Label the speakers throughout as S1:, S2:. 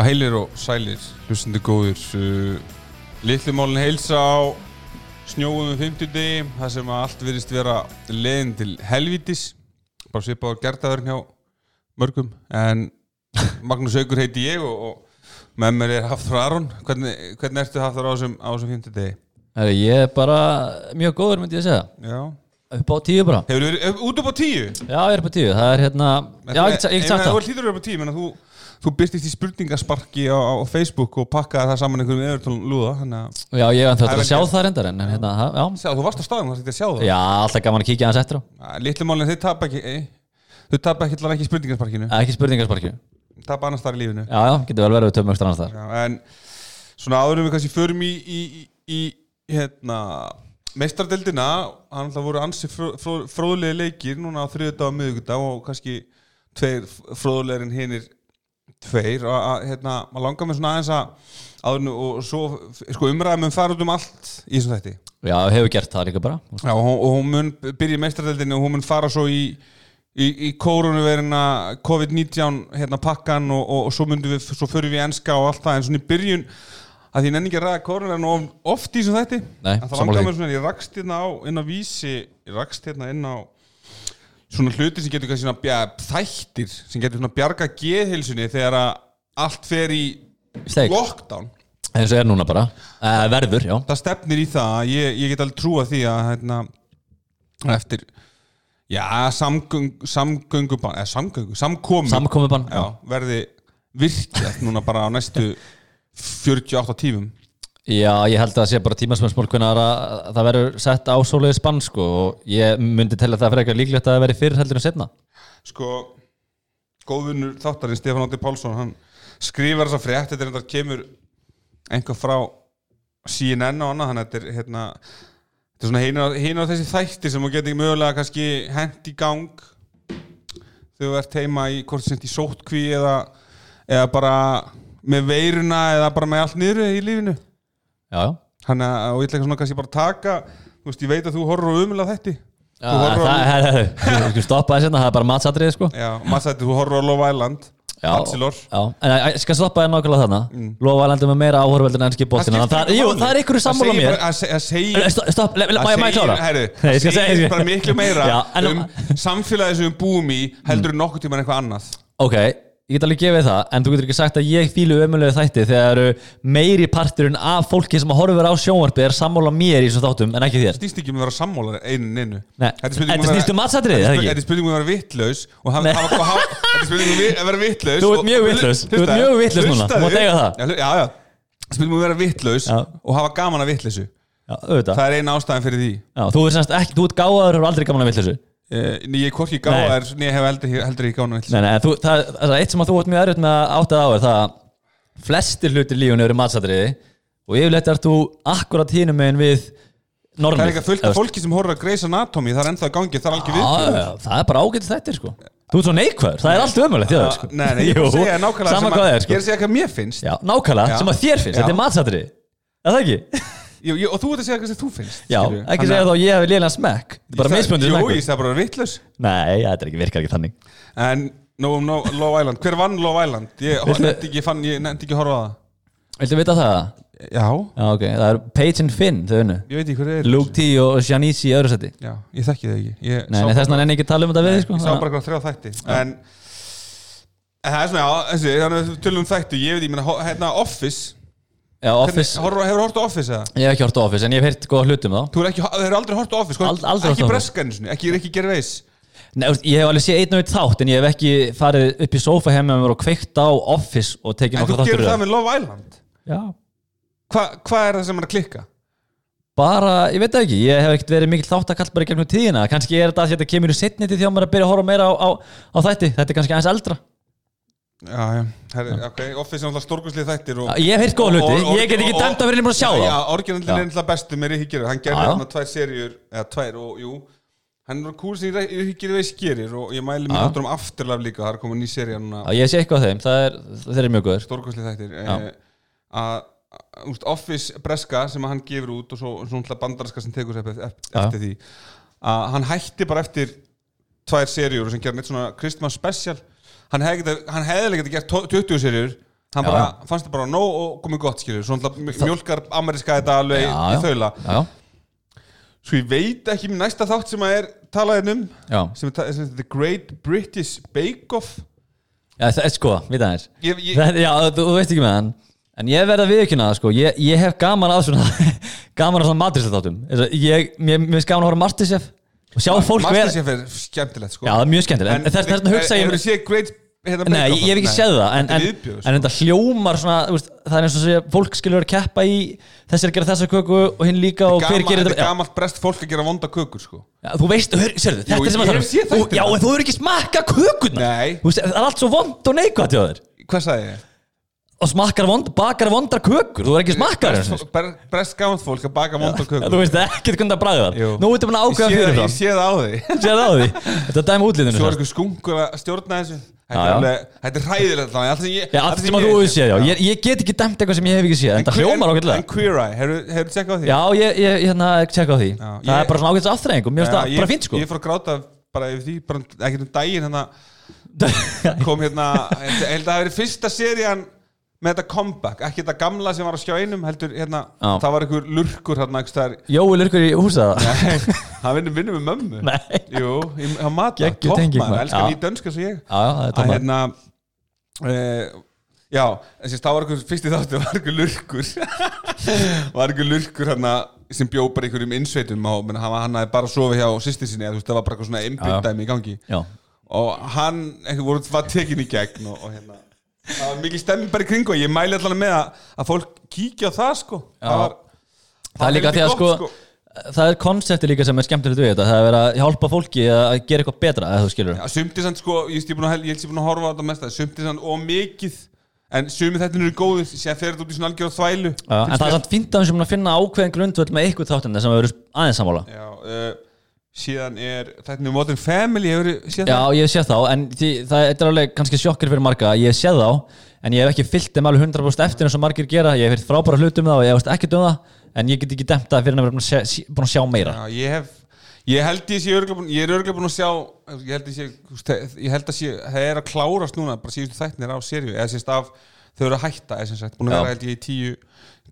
S1: Já, heilir og sælir, hlustandi góður uh, Litlumálinn heilsa á snjóum um 50 degi Það sem að allt virðist vera leiðin til helvítis. Bara svipað á gertaðurinn hjá mörgum En Magnús Haugur heiti ég og, og með mér er Hafþór Aron. Hvernig, hvernig ertu Hafþór á þessum, á þessum 50 degi?
S2: Herri, Ég er bara mjög góður myndi ég segja.
S1: Já.
S2: Upp á tíu bara.
S1: Hefur verið eh, út upp á tíu?
S2: Já, ég er upp á tíu. Það er hérna Já, ég get sagt
S1: Þú
S2: það.
S1: hlýtur að vera upp á tíu, menn að þú Þú byrtist í spurningasparki á, á Facebook og pakkaði það saman einhverjum eðurtólum lúða Þannig að
S2: Já, ég þetta
S1: er
S2: að sjá það reyndar En hérna, já.
S1: Sjá, þú varst á staðum, það er að sjá það.
S2: Já, alltaf gaman að kíkja hans eftir á.
S1: Litlumálinn, þeir tapa ekki Þau tapa ekki allan ekki spurningasparkinu.
S2: Ekki spurningarsparkju
S1: Tapa annars þar í lífinu.
S2: Já, já, getur vel verið ekstra annars þar
S1: Já, En svona áðurum við kannski förum í, í, í, í hérna meistardeldina, hann alltaf voru ansi fró, fró, fróðlega leikir núna á þriðudag og miðugudag og kannski tveir fróðlegir en hinir tveir og að, hérna, maður langar með svona aðeins að áðurinn og svo sko umræðum um fara út um allt í þessum þætti.
S2: Já, hefur gert það líka bara.
S1: Já, og, og hún mun byrja í meistardeldinni og hún mun fara svo í í, í koronaverina COVID-19 hérna pakkan og, og, og svo myndum við svo förum við enska og allt það en svona í byrjun að því nenni ekki að ræða koronaverina of, oft í þessum þætti.
S2: Nei,
S1: en það langar mér svona, ég rakst hérna á inn á vísi, ég rakst hérna inn á svona hluti sem getur svona bja, þættir sem getur svona bjarga geðhilsunni þegar að allt fer í
S2: Steik.
S1: lockdown.
S2: Eins og er núna bara. Uh, Verður, já.
S1: Það stefnir í það ég, ég get alveg trúa því að hérna, eftir já, samgöng, samgöngubann eða samgöngu, samkomi
S2: Samkomubann
S1: já, verði virkjað núna bara á næstu 48 tímum
S2: Já, ég held að það sé bara tímasmjömsmál hvernig að það verður sett á svoleiði spann sko og ég myndi tella það frekar líklegt að það veri fyrr heldur en setna
S1: sko, góðunur þáttarinn Stefán Ótti Pálsson hann skrifar þessa frétt, þetta er þetta kemur einhver frá CNN og annað, þannig að þetta er hérna þetta er svona hinu, hinu af þessi þættir sem þú getur mögulega kannski hent í gang þegar þú ert heima í hvort sem í sótkví eða, eða bara með veiruna eða bara með allt niður í lífinu
S2: Já,
S1: þannig að og ég ætla ekki svona að taka þú veist, ég veit að þú horfur umlega þetta
S2: stoppa þess hérna, það er bara matsatriði sko.
S1: Sætti, þú horfur á Love Island
S2: Já, já, en ég skal stoppa þér nákvæmlega þarna.
S1: Mm.
S2: Lofa að lenda með meira áhörveldur en ennski
S1: skiptir
S2: það, það er ykkur sammála mér.
S1: að að
S2: Eh,
S1: að það segir bara miklu meira
S2: Já, en-
S1: um samfélagi sem við búum í heldur en nokkuð tíma en eitthvað annað.
S2: Ok, ég get alveg gefið það En þú getur ekki sagt að ég fílu ömulegu þætti Þegar meiri parturinn af fólki sem horfir á sjónvarpi er sammála mér í þessum þáttum en ekki þér
S1: snýst ekki um að vera sammála einu neinu
S2: Nei,
S1: Þetta
S2: þetta
S1: að vera-
S2: snýst um matsatriði,
S1: Þetta
S2: eða ekki?
S1: þetta er spurning um að vera vittlaus og
S2: Nei.
S1: hafa, Þetta er spurning um vi- að vera vittlaus
S2: Þú ert
S1: og-
S2: mjög
S1: og-
S2: vitlaus. Þú ert mjög vitlaus núna. Þú mátt eiga það.
S1: Já, já, já. Spurning um að vera vittlaus og hafa gaman að vittlausu
S2: Já,
S1: Það er eina ástæðan fyrir því
S2: Já, þú er semst ekki, þú ert gáðaður og aldrei gaman að vilja þessu
S1: Ég er hvorki gáðar en ég hef heldur, heldur ekki vittlausu
S2: Nei, nei, þú, það, það er eitt sem að þú ert mjög erfitt með að átta á er það að flestir hlutir í lífunu eru matsatriði og yfirleitt ert þú akkurat hínum megin við
S1: Það
S2: normið
S1: er eitthvað fullt af fólki sem horfður að Grey's Anatomy Það er ennþá að gangi, það er viðbjöður
S2: já, það er bara ágætt þetta sko. Þú ert svo neikvæður, það er allt ömulegt já, sko.
S1: Nei, nei, ég er segja nákvæmlega
S2: Sama
S1: sem að-
S2: það er
S1: Ég
S2: sko.
S1: er að segja hvað mér finnst.
S2: Já, nákvæmlega, sem að þér finnst, þetta er matsatriði Er það ekki?
S1: Jú, ég, Og þú ert að segja hvað sem þú finnst
S2: Já,
S1: skilurðu.
S2: ekki
S1: Þannig
S2: segja
S1: að-
S2: þá ég hef liðlega smekk Þetta er bara
S1: Það-
S2: mismöndið
S1: Jú,
S2: smekkur
S1: ég sagði bara vittlaus
S2: Nei, þetta er ekki, virkar ekki þannig.
S1: En no, no, Love Island, hver vann Love Island? Ég
S2: Viltu-
S1: nefndi ekki, fann, ég nefndi ekki að horfa á það.
S2: Viltu vita það?
S1: Já,
S2: Já, ok, það er Paige and Finn, þau unnu.
S1: Ég veit ekki hver er
S2: Luke T og Janice í öðru seti
S1: Já, ég þekki það ekki. Ég
S2: Nei,
S1: sá
S2: nei, þess
S1: bara-
S2: vegna enn ekki að tala um þetta við þig, sko.
S1: Ég sá bara eitthvað þrjá þætti. En en það er svona, já, þessi, þannig að við tölum um þættu. Ég veit, ég meina, ho- hérna Office
S2: Já, Office,
S1: Hefur hort á Office eða?
S2: ég hef ekki hort á Office en ég hef heyrt góða hlutum þá
S1: Þú ekki, eru aldrei hort á Office sko,
S2: Ald- aldrei horft á
S1: Ekki
S2: Office.
S1: breskan sinni, ekki, ekki Gervais
S2: Nei, þú ég hef alveg séð einn og einn þátt en ég hef ekki farið upp í sofa heim með mér og kveikt á Office og tekið
S1: En þú
S2: nokkra
S1: gerir
S2: þáttur í
S1: það með Love Island?
S2: Já.
S1: Hva, Hvað er það sem er að klikka?
S2: Bara, ég veit ekki, ég hef ekkert verið mikill þáttakall bara í gegnum tíðina, kannski er þetta að þetta kemur í setni til því að maður er að byrja að horfa meira á, á, á þætti, þetta er kannski aðeins eldra
S1: Já, já, herri, ok, Office er náttúrulega stórkuslið þættir og,
S2: Ég hef heyrt góða hluti,
S1: og- og-
S2: ég get ekki
S1: og-
S2: dæmt að vera búin að sjá
S1: Já,
S2: það
S1: já orginallin
S2: Já.
S1: er náttúrulega bestu með Rikki Gervais Hann gerði
S2: Já, já.
S1: þarna tvær seríur Eða tvær og, jú. Hann er kúl sem Rikki Gervais gerir Og ég mæli
S2: Já.
S1: mér áttur um Afterlife líka. Það er komið ný seríu núna.
S2: Já, ég sé eitthvað af þeim, það er, þeir eru mjög góður
S1: Stórkuslið þættir.
S2: Já.
S1: eh, Að úst, Office breska sem að hann gefur út Og svo svona bandarska sem tekur sér eftir,
S2: Já.
S1: eftir því. Að hann hætti bara eftir Tvær seríur sem gerði neitt svona Christmas special Hann hefði getið gert 20 seríur hann
S2: Já,
S1: bara, fannst það bara nóg og komið gott skilur, svona mjölkar ameríska þetta alveg
S2: Já,
S1: í
S2: já.
S1: þaula
S2: Já,
S1: svo ég veit ekki með næsta þátt sem að er talaðin um
S2: já,
S1: sem er, sem er The Great British Bake Off
S2: já það er sko, við það er
S1: ég, ég,
S2: Já, þú, þú veist ekki með hann En ég verð að viðkynna það sko Ég, ég hef gaman að svona Gaman að svona maturislega þáttum ég, Mér mér finnst gaman að horfa Masterchef Og sjá fólk vera
S1: Masterchef er skemmtilegt sko
S2: Já, það er mjög skemmtilegt En að hugsa ég
S1: Hefur þið séð Great hérna,
S2: Nei, ég, ég hef ekki séð það En,
S1: er
S2: en,
S1: viðbjóður,
S2: en
S1: sko.
S2: þetta hljómar svona veist, Það er eins og segja Fólk skilur að keppa í Þessi er að gera þessa köku Og hinn líka Og hver
S1: Gaman-
S2: gerir
S1: Þetta er
S2: þetta. Já,
S1: gamalt brest fólk að gera vonda kökur sko.
S2: Já, Þú veist, hör, sérðu, þetta er sem
S1: ég
S2: að Þú-
S1: þættina.
S2: Já, en þú hefur ekki smakka veist, Það er allt svo vond og neikvægt hjá þér.
S1: Hvað sagði ég?
S2: Og smakkar vond, bakar vondra kökur Þú er ekki smakkar
S1: Brest,
S2: þessu
S1: fólk- að baka vonda kökur.
S2: Þú veist ekkert hvernig það. Bræðar. Nú ertu búin að ákveða
S1: Ég sé-
S2: fyrir
S1: Ég
S2: það
S1: sé það á því
S2: það Þetta er dæmi útlýðinu
S1: Svo er eitthvað skungur að stjórna þessu Þetta er hræðilegt allt sem
S2: að þú hefur séð, já. Ég, ég get ekki dæmt eitthvað sem ég hef ekki séð En það hljómar
S1: En
S2: ákveðlega
S1: Queer Eye, hefur þú tjekkað á því?
S2: Já, ég, ég hérna, tjekka á því Það er bara svona ágætis afþreying og mér finnst það bara fínt sko.
S1: Ég fór að gráta bara yfir því bara ekkert um daginn hérna. Kom hérna ég held að það verið fyrsta serían með þetta comeback, ekki þetta gamla sem var á skjá einum heldur hérna,
S2: Já.
S1: það var einhver lurkur hérna, einhvers staðar
S2: Jói lurkur í húsa það
S1: Nei, hann vinnur vinnur með mömmu
S2: Nei
S1: Jú, í- hann mata,
S2: Geggjuð tenging,
S1: toppmaður,
S2: maður.
S1: elskar
S2: Já.
S1: ný dönska svo ég
S2: Já, já, það er
S1: að
S2: tómar
S1: hérna uh, já, þessi það var einhver fyrsti þáttu var einhver lurkur var einhver lurkur hérna sem bjó bara einhverjum innsveitum á, menn hann, hann hafði bara sofið hjá sýsti sinni, eða þú veist, það var bara eitthvað svona
S2: Já, já.
S1: einbyggdæmi í gangi
S2: Já,
S1: og hann, einhver voru, var tekin í gegn og, og hérna það var mikið stemming bara í kringu og ég mæli allan með að, að fólk kíkja á það sko. Það var
S2: það er líka því að sko
S1: gott,
S2: Það er konsepti líka sem er skemmtilegt við þetta Það er að hjálpa fólki að gera eitthvað betra eða þú skilur.
S1: Já, sumt samt sko, ég búin að, ég held er búin að horfa á þetta mest að sumt samt og mikið en sumið þetta eru góðir, sér fer þetta út í svona algjör þvælu.
S2: En það er samt fínt að við sem að finna ákveðin grundvöld með eitthvað þáttin sem við verðum aðeins sammála.
S1: Já, uh, síðan er er Modern Family, hefur þið séð
S2: Já,
S1: það?
S2: ég hef séð þá, en því, það er alveg kannski sjokkir fyrir marga, ég hef séð þá en ég hef ekki fyllt þeim alveg 100% eftir eins og margir gera, ég hef heyrt frábæra hlutum það og ég veist ekki það, en ég get ekki dæmt það fyrir að vera sjá, sí- búin að sjá meira
S1: Já, ég hef Ég held ég sé ég er örgulega búin að sjá ég held ég sé, ég held að sé það er að klárast núna, bara síðustu þættinir á seríu eða sérst af, þau eru að hætta eða sem sagt, búin að
S2: Já.
S1: vera held ég í tíu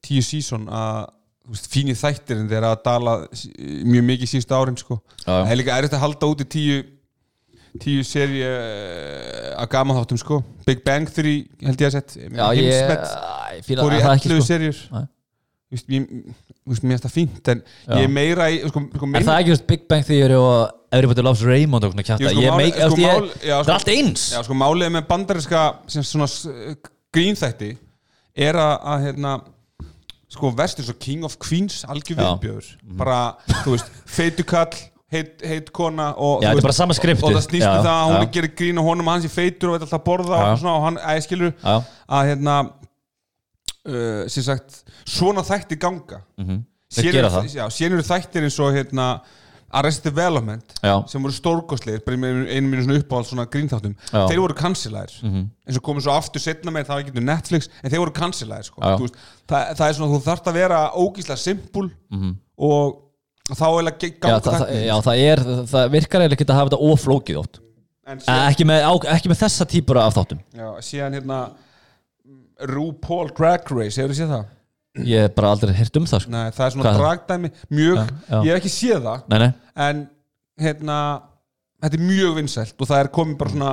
S1: tíu að fínir þættir en þeir að dala mjög mikið síðustu árin sko. Það er líka erfitt að halda út í tíu tíu seri að gama þáttum sko. Big Bang Theory held ég að sett. Heimsmet fór í
S2: það ekki
S1: 11
S2: sko.
S1: serjur mér finnst það fínt en
S2: Já.
S1: ég er meira í sko, sko,
S2: Er það ekki just Big Bang Theory og Everybody Loves Raymond og svona
S1: Jú, sko,
S2: það er allt eins.
S1: Já, sko, málið með svona s- grínþætti er að hérna sko, verst eins og King of Queens algjör
S2: Já.
S1: viðbjöður bara, þú veist, feitukall heit, heit kona og,
S2: Já, sama skriptið.
S1: og það snýst
S2: Já,
S1: um það að hún er gerir grín og honum og hans í feitur og veit alltaf borða og, svona, og hann, æ, skilur
S2: Já,
S1: að hérna uh, sem sagt, svona þætti ganga
S2: mhm. Það.
S1: já, síðan eru þættir eins og hérna Arrested Development
S2: Já.
S1: sem voru með einu mínu uppáhald svona grínþáttum þeir voru cancelaðir
S2: Mhm.
S1: eins og komið svo aftur setna með það ekki um Netflix en þeir voru cancelaðir sko. Það, það er svona þú þarft að vera ógíslega simpul og þá er
S2: það, það,
S1: þetta
S2: já, það er, það virkar eiginlega ekki að hafa þetta oflókið
S1: en
S2: Eh, ekki ekki með þessa típur af þáttum
S1: já, síðan hérna RuPaul Drag Race, hefur þið séð það?
S2: Ég hef bara aldrei heyrt um það sko.
S1: Nei, það er svona
S2: Hvað
S1: dragdæmi, mjög
S2: Já, já.
S1: ég hef ekki séð það
S2: Nei, nei,
S1: en hérna þetta er mjög vinsælt og það er komið bara svona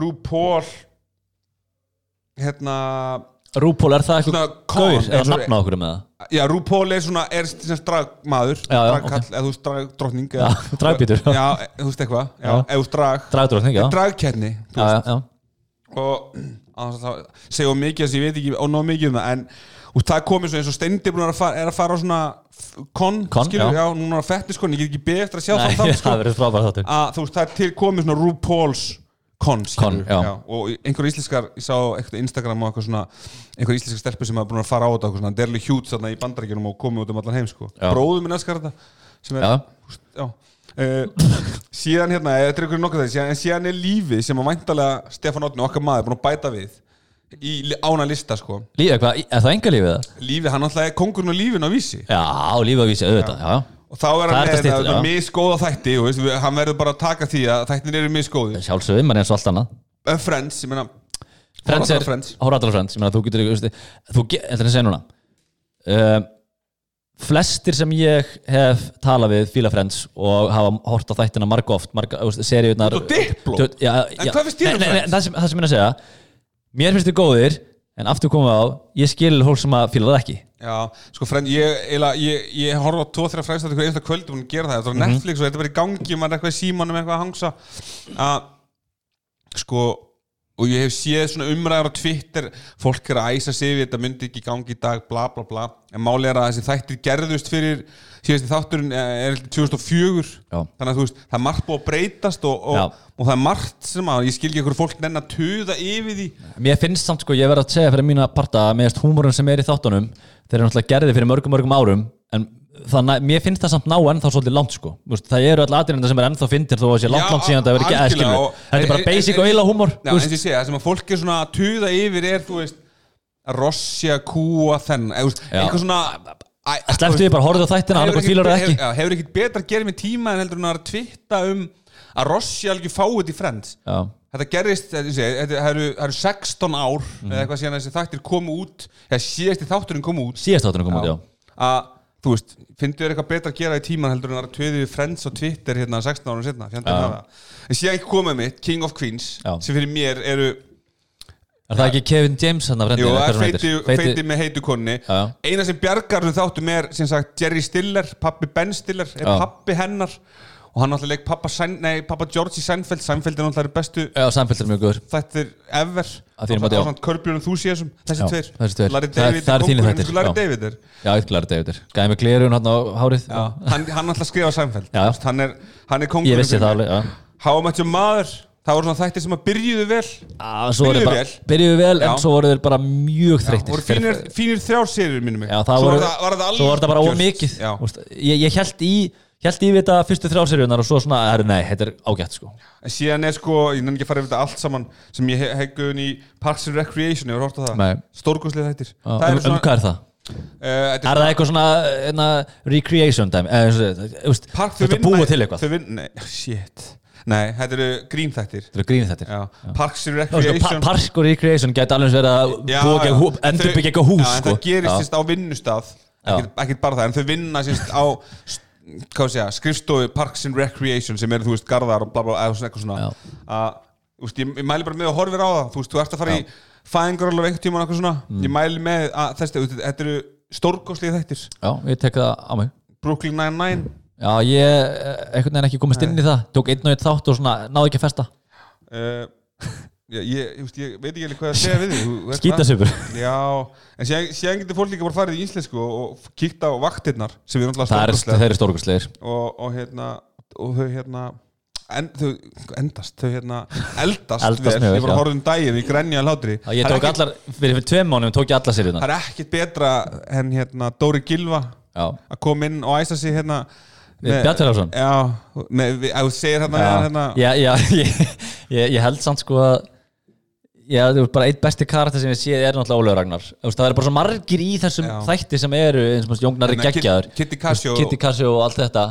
S1: RuPaul hérna
S2: RuPaul, er það
S1: Svona
S2: eitthvað
S1: con,
S2: gaur
S1: eins
S2: eða
S1: og-
S2: nafna okkur með það?
S1: já, RuPaul er svona, er sem dragmaður
S2: Já, já,
S1: dragkall,
S2: ok.
S1: eða þú veist dragdrottning
S2: Já, dragbítur.
S1: já, þú veist eitthvað, já,
S2: Já.
S1: eða þú veist drag
S2: Dragdrótning, já
S1: dragkerni,
S2: Já, já, já
S1: og á þess að það segja of mikið þess að ég veit ekki og nóg mikið um það en úst, það komið svo eins og Steindi búin að fara, er að fara á svona kon,
S2: Con,
S1: skilur,
S2: já.
S1: já, núna á fettiskon ég get ekki beðið eftir að sjá
S2: Nei,
S1: það þátt, sko,
S2: það verður frábært þáttur.
S1: Að þú veist, það er til komið svona RuPaul's Con, skilur,
S2: Con, já.
S1: og einhver íslenskar, ég sá eitthvað Instagram og eitthvað svona, einhver íslenskar stelpur sem hafa búin að fara á þetta, eitthvað svona, Derli Hjút þarna í bandarækjunum og komið út um allan heim, sko.
S2: Já.
S1: bróðu minn elskar þetta sem er,
S2: Já,
S1: úst, já. Uh, síðan hérna, eða þetta er ykkur nokkuð síðan, en síðan er lífið sem að væntalega Stefán Átni, okkar maður, búin að bæta við í ána lista sko
S2: lífið, hvað, er það enga lífið það?
S1: lífið, hann alltaf er kongurinn á lífinu á vísi
S2: Já, lífið að vísi, auðvitað, já, já
S1: og þá er
S2: Það er
S1: hann
S2: þetta
S1: með þetta
S2: já.
S1: misgóða þætti og veist, við- hann verður bara að taka því að þættin eru misgóði
S2: Sjálfsögum, en eins og allt annað
S1: en Friends, ég meina
S2: Friends er,
S1: á Friends.
S2: horfðu allar á Friends ég meina, þú getur ekki, veist, þú, ge- þetta er að segja núna uh, flestir sem ég hef talað við fíla Friends og hafa hort á þættina marg oft, marga, seríunar
S1: Út á Diplo?
S2: Tö- já,
S1: En
S2: já.
S1: hvað finnst þér um
S2: Nei, nei, nei,
S1: Friends?
S2: það, sem, það sem ég er að segja mér finnst þið góðir en aftur komum við á, ég skil fólk sem að fíla það ekki.
S1: Já, sko frend, ég, eiginlega- ég, ég horf á tvo, þrjá fræðstætt ykkur einsta kvöld og hún gera það, þetta
S2: Mhm.
S1: er Netflix og þetta bara í gangi maður er eitthvað í símanum eitthvað að hangsa. Að, sko og ég hef séð svona umræður á Twitter fólk er að æsa sig við þetta myndi ekki í gangi í dag, bla bla bla. En máli er að þessi þættir gerðust fyrir síðasti þátturinn er er 2004
S2: Já.
S1: þannig að þú veist, það er margt búið að breytast og, og, og það er margt sem að ég skil ekki ykkur fólk nenn að tuða yfir því.
S2: Mér finnst samt sko, ég verð að segja fyrir mína parta finnst húmorinn sem er í þáttunum þeir eru náttúrulega gerði fyrir mörgum mörgum árum en þannig, mér finnst það samt ná ennþá svolítið langt sko, Þú veist, það eru alltaf aðrinda sem er ennþá fyndir þó að sé langt langt síðan það verið ekki
S1: og-
S2: þetta er bara basic og eila
S1: ég segja, það sem að fólk er svona að tuða yfir er, þú veist, að rossja, kúa, þenn, eitthvað svona
S2: Slepptu því bara, horfðu á þættina,
S1: hefur
S2: annað
S1: ekkert-
S2: fílar það ekki.
S1: hefur- já, Hefur ekkert betra að gera með tíma en heldur en að twitta um að rossja alveg fáið í Friends.
S2: Já,
S1: Þetta gerist, þetta, þetta það eru, það eru 16 ár
S2: Mhm.
S1: eða eitthvað síðan þessi þættir komu út eða síðasti þátturinn
S2: kom út, já.
S1: Að, þú veist, finnst þér eitthvað betra að gera í tíman heldur en að töðu við Friends og Twitter hérna 16 árum setna, fjandinn
S2: Já.
S1: hafa en síðan ekki komið mitt, King of Queens
S2: Já.
S1: sem fyrir mér eru
S2: Er það ekki Kevin James hann að
S1: Jú,
S2: frendinu?
S1: það er feiti, feiti með heitu konni
S2: Já, já.
S1: Eina sem bjargar þessum þáttum er sem sagt Jerry Stiller, pappi Ben Stiller er pappi hennar og hann náttúrulega leik pappa, Sein, nei, pappa George í Seinfeld Seinfeld er náttúrulega bestu
S2: Já, samfélg er mjög góður
S1: þættir ever
S2: Að þínu mati, já.
S1: Körbjörn Enthusiasm, þessi
S2: Já,
S1: tveir
S2: þessi tveir.
S1: Larry
S2: Það-
S1: David,
S2: það er þínir
S1: kóngurinn,
S2: þættir,
S1: sko, Larry
S2: já.
S1: David er
S2: Já, eitthvað David Gæði með glerun hann á hárið
S1: já, hann, hann alltaf skrifa Seinfeld
S2: Já.
S1: Þú veist, hann er, hann er
S2: Ég
S1: kongurinn
S2: vissi það alveg, já
S1: How much your mother það voru svona þættir sem að byrjuðu vel
S2: Já, svo voru
S1: Byrjuðu
S2: bara,
S1: vel.
S2: byrjuðu vel
S1: Já.
S2: en svo voru þeir bara mjög
S1: það
S2: þreyttir
S1: voru fínir, fínir þrjár minnum mig
S2: Já, það
S1: Svo
S2: voru,
S1: var það- var það
S2: svo var þetta bara ómikið. Úst, Ég, ég held í held í við þetta fyrstu þrjárserjunar og svo svona, herru, nei, þetta er ágætt sko.
S1: En síðan er sko, ég nenni ekki að fara yfir þetta allt saman sem ég hegguðin í Parks and Recreation, ég var hort á það. Stórgóðslega þættir.
S2: Um, um,
S1: er svona,
S2: hvað er það?
S1: uh, þetta
S2: Er það eitthvað svona, recreation þú veist,
S1: Park,
S2: Þú ert að búa til eitthvað.
S1: vinna, nei, shit. Nei, þetta eru grínþættir
S2: Þetta er grínið þetta
S1: Já, Parks and
S2: Pa
S1: Recreation
S2: Park og recreation geta alveg verið að endur byggja eitthvað hús
S1: Já, en
S2: sko.
S1: það gerist
S2: Já.
S1: sérst á vinnustaf ekkert, bara það, en þau vinna á skrifstofu Parks and Recreation sem eru, þú veist, garðar og bla bla, eða eitthvað svona.
S2: Já.
S1: að, veist, ég, ég mæli bara með að horfir á það þú veist, þú ert að fara í fæðingaróla einhvern tíma eitthvað svona,
S2: Mm.
S1: ég mæli með að þessi, þetta eru stórgóðslega þættir.
S2: Já, ég tek það á mig.
S1: Brooklyn Nine-Nine.
S2: Já, ég eh, einhvern veginn ekki komist inn í það. Tók einn og einn þátt og svona, náði ekki að festa.
S1: Uh, ég, ég, ég, ég veit ekki alveg hvað að segja við því það? Já, en síðan getur fólk líka bara farið í íslensku og, og kíkt á vaktirnar sem er náttúrulega
S2: Það er, stórkustlegir
S1: og, og hérna og þau hérna en, þau endast, þau hérna eldast,
S2: Eldast
S1: vel, ég var
S2: já.
S1: að horfa um daginn í grenja hlátri.
S2: Já, Ég
S1: Það
S2: tók allar, fyrir, tveim mánum tók ég allar
S1: það
S2: seríunar
S1: er ekkert betra en hérna Dóri Gilva
S2: Já,
S1: að koma inn og æsa sig hérna
S2: Við Bjartfjörðarsson
S1: já, að þú segir hérna,
S2: já,
S1: hérna
S2: já, já ég held samt sko að Já, þú veist, bara eitt besti karakter sem ég séð er náttúrulega Ólaugur Ragnar veist, Það eru bara svo margir í þessum
S1: Já.
S2: þætti sem eru eins og Jóngnar er
S1: Hérna,
S2: geggjaður
S1: Kitty Casio
S2: Kitty Casio og allt þetta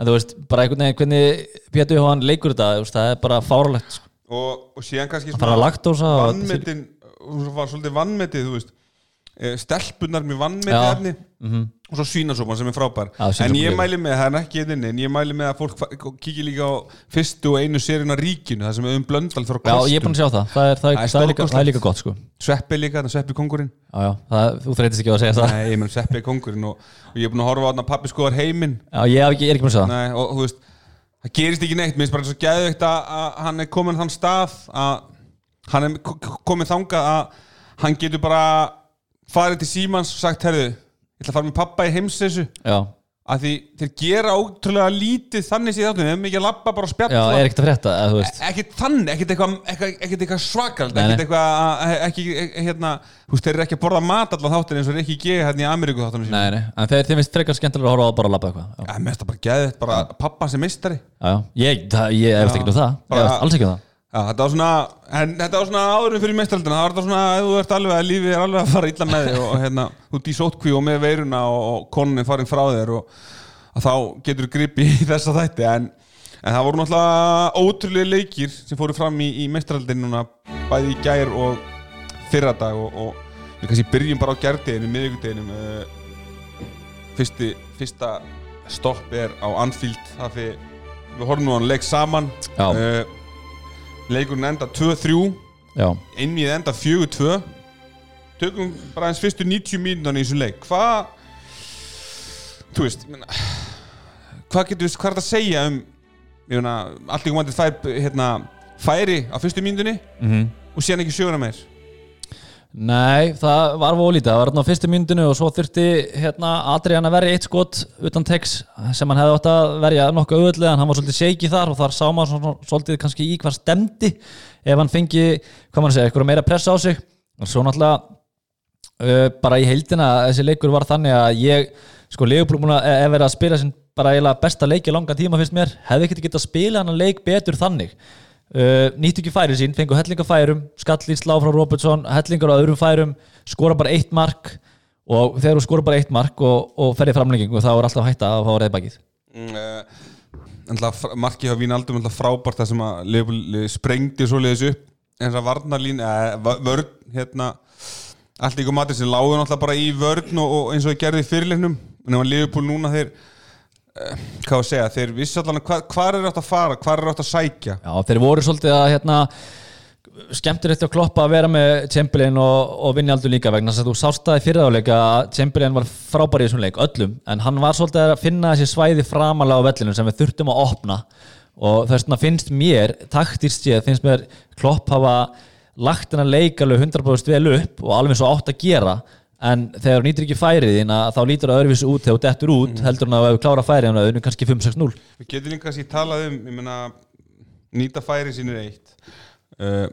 S2: En þú veist, bara einhvern veginn hvernig Pétur Jóhann leikur þetta, veist, það er bara fáralegt sko.
S1: og, og síðan kannski
S2: Það fara að laktósa og-
S1: vannmetin var svolítið vannmetið þú veist eh, stelpunar með vannmetið
S2: Já.
S1: efni og svo svínasópan sem er frábær.
S2: Já,
S1: en ég mæli með, það er ekki einnig en ég mæli með að fólk kíkir líka á fyrstu og einu á ríkinu það sem við um blöndal fyrir
S2: Já, ég er búin að sjá það. Það er, það er,
S1: Það er
S2: er, líka, það er líka gott sko.
S1: Sveppi líka, Sveppi kongurinn
S2: Já, já, það, þú þreytist ekki að segja það.
S1: Nei, ég menn Sveppi er kongurinn og, og ég er búin að horfa á þarna pappi skoðar heiminn.
S2: Já, ég, er ekki búin að segja það.
S1: Nei, og, þú veist, það gerist ekki neitt mér finnst bara svo geðveikt að, að hann er komin þann stað að hann er ko- ko- komið þangað að hann getur bara farið til símans og sagt, herðu, ég ætla að fara með pappa í heimsessu
S2: Já,
S1: að því þeir gera ótrúlega lítið þannig þáttum, við hefum ekki að labba bara og
S2: já,
S1: spjalla
S2: er ekkert að frétta, eða þú veist.
S1: Ekkert þannig, ekkert eitthvað eitthvað, ekkert eitthvað svakald, ekkert eitthvað að- ekki, e- hérna, þú veist, þeir eru ekki að borða mat allan þáttin eins og Rikki G hérna í Ameríku þáttunum sínum.
S2: Nei, nei, en þeir, þeir finnst frekar skemmtilega að horfa á bara að labba eitthvað Já,
S1: Já, finnst það bara geðið, bara pappa sem mistari
S2: já, já. ég, það, ég efast ekki um það. Ég
S1: Bara-
S2: efast alls ekki um það
S1: Já, þetta var svona, en þetta var svona áðurum fyrir mestraldina, það var þetta svona, ef þú ert alveg að lífið er alveg að fara illa með þig og, hérna, þú ert í sótkví og með veiruna og, er farin frá þér og þá getur þú gripi í þessa þætti, en, en það voru náttúrulega ótrúlega leikir sem fóru fram í, í mestraldin núna, bæði í gær og fyrra dag og, og við kannski byrjum bara á gerdeginum, miðvíkudeginum uh, fyrsti, fyrsta stopp er á Anfield það fyrir, við horfum nú á hann leik saman.
S2: Já.
S1: uh, leikurinn enda 2-3
S2: Já,
S1: innvíð enda 4-2 tökum bara eins fyrstu 90 mínútan í þessum leik. Hvað þú veist hvað getur við, hvað er þetta að segja um ég meina, allt í komandi fær hérna, færi á fyrstu mínútunni
S2: mhm.
S1: og síðan ekki sjöguna meir
S2: Nei, það var volítið, það var hérna á fyrstu myndinu og svo þurfti hérna Adrian að verja eitt skot utan tex sem hann hefði átt að verja nokkuð auðvitað en hann var svolítið shaky þar og þar sá maður svolítið kannski í hvað stemdi ef hann fengi, hvað maður segja, eitthvað meira pressa á sig. Og svo náttúrulega uh, bara í heildina þessi leikur var þannig að ég sko að ef verið að spila sin bara eiginlega besta leik í langa tíma finnst mér. Hefði ekkert getað að spila hann leik betur þannig uh, nýttu ekki færi sín, fengu hellinga færum skallið slá frá Robertson, hellingar á öðrum færum skora bara eitt mark og þegar þú skora bara eitt mark og, og ferði framlengingu þá er alltaf hætta að fá reyðbakið
S1: mm, uh, markið á Vínaldum alltaf frábært það sem að Leopold sprengdi svoleiðis upp. Eins að varnarlín, uh, vörn hérna allt ykkur matur sem lágur náttúrulega bara í vörn og, og eins og þið gerði fyrirleiknum. En ef að Liverpool núna þeir hvað að segja, þeir vissi allan hvað, hvað er átt að fara, hvað er átt að sækja.
S2: Já, þeir voru svolítið að hérna skemmtir eftir að kloppa að vera með Chamberlain og, og vinni aldur líka vegna þess að þú sást það í fyrirháleika að Chamberlain var frábær í þessum leik, öllum. En hann var svolítið að finna þessi svæði framalega á vellinu sem við þurftum að opna. Og þess vegna finnst mér taktist séð, finnst mér klopp hafa lagt hennar leik alveg 100% vel upp og alveg og átt að gera en þegar þú nýtir ekki færið þín að þá lítur það öðruvísu út þegar þú dettur út heldur hann að þú klára færið hann að auðvitað kannski 5-6-0
S1: við getum líka kannski talað um meina, nýta færi sín er eitt. Uh,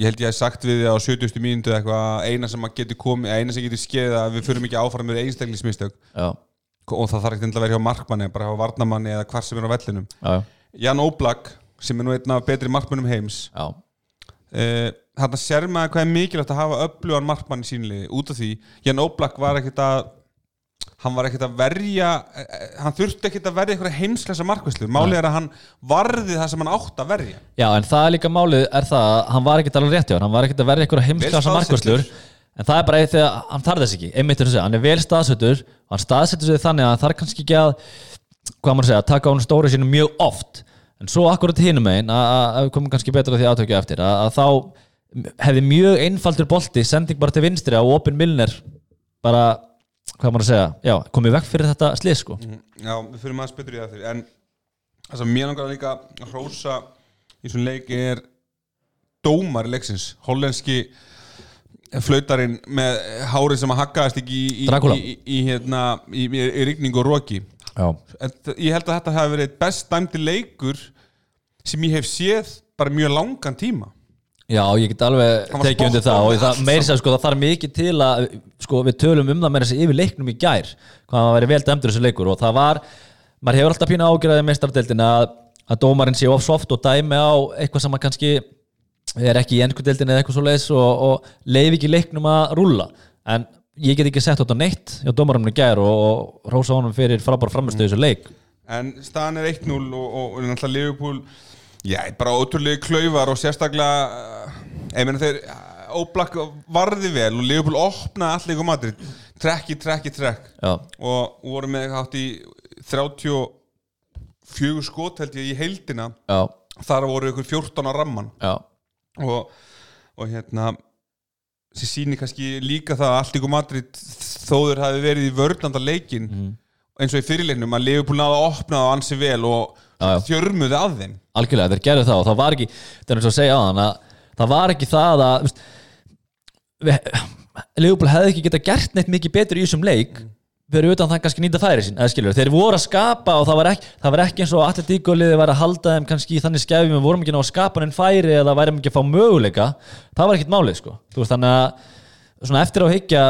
S1: ég held ég hef sagt við á 70. mínútu eitthvað að eina sem að getur komið, eina sem getur skeið að við förum ekki áfram með einstaklismistök og það þarf ekki að vera hjá markmanni bara hjá varnamanni eða hvar sem er á vellinum.
S2: Já,
S1: Jan Oblak sem er nú einn af betri markmannum heims uh, þarna sér maður hvað er mikilvægt að hafa öflugan markmann í sínliði út af því Jan Oblak var ekkert að hann var ekkert að verja eh, hann þurfti ekkert að verja eitthvað heimsklesa markvæslu málið er að hann varði það sem hann átt að verja.
S2: Já, en það er líka málið er það að hann var ekkert alveg rétt hjá hann, hann var ekkert að verða einhverja
S1: staðsettur.
S2: markvörslur. En það er bara eitt þegar hann þarf þess ekki. Einmitt er að segja, hann er vel staðsettur hann staðsettur sig þannig að hann þarf kannski ekki að hvað maður að segja, að taka á hann stóri sínum mjög oft. En svo akkurat hinum einn að að við komum kannski betra að því átökja eftir að, að þá hefði mjög einfaldur bolti sending bara til vinstri á opin Milner bara, hvað maður að segja já, komið vekk fyrir þetta slið sko.
S1: Já, við fyrir maður betur í það fyrir en það sem mér langar líka að hrósa í svona leik er dómar leiksins, hollenski flautarinn með hárið sem að haggaðist ekki í, í, í, í, hérna, í, í, í rigning og roki. Ég held að þetta hafi verið best dæmdi leikur sem ég hef séð bara mjög langan tíma
S2: Já, ég get alveg tekið undir það og það. sér sko það þarf mikið til að sko við tölum um það með þessi yfir leiknum í gær hvað það væri vel dæmdur þessi leikur og það var, maður hefur alltaf pínu ágjörðið meistardeldin að, að dómarinn sé of soft og dæmi á eitthvað sem að kannski er ekki í ennskudeldin eða eitthvað svo leiðis og, og leiði ekki leiknum að rúlla. En ég get ekki sett þetta neitt hjá dómarinn í gær og, og rósa honum fyrir frábæra framistöðu þessu leik.
S1: En staðan er 1-0 og, og, já, bara ótrúlega klaufar og sérstaklega uh, ég meina þeir Óblak varði vel og Liverpool opnaði allir ykkur matri trekki, trekki, trekk. Og voru með hátt í 34 skot held ég í heildina.
S2: Já,
S1: þar voru ykkur 14 á ramman og, og hérna sem sýnir kannski líka það að allt ykkur Madrid þóður hafi verið í vörnanda leikin eins og í fyrirleiknum að Liverpool náða að opna það ansi vel og þjörmuði að þeim.
S2: Algjörlega, þeir gerðu það og það var ekki það er eins og að segja á þann að það var ekki það að Leopold hefði ekki geta gert neitt mikið betur í þessum leik fyrir utan það kannski nýta færi sín skilur, þeir voru að skapa og það var ekki, það var ekki eins og atletíkuliði var að halda þeim kannski í þannig skefjum við vorum ekki ná að skapa en færi eða værum ekki að fá möguleika það var ekkit málið sko. Veist, þannig að svona eftir á higgja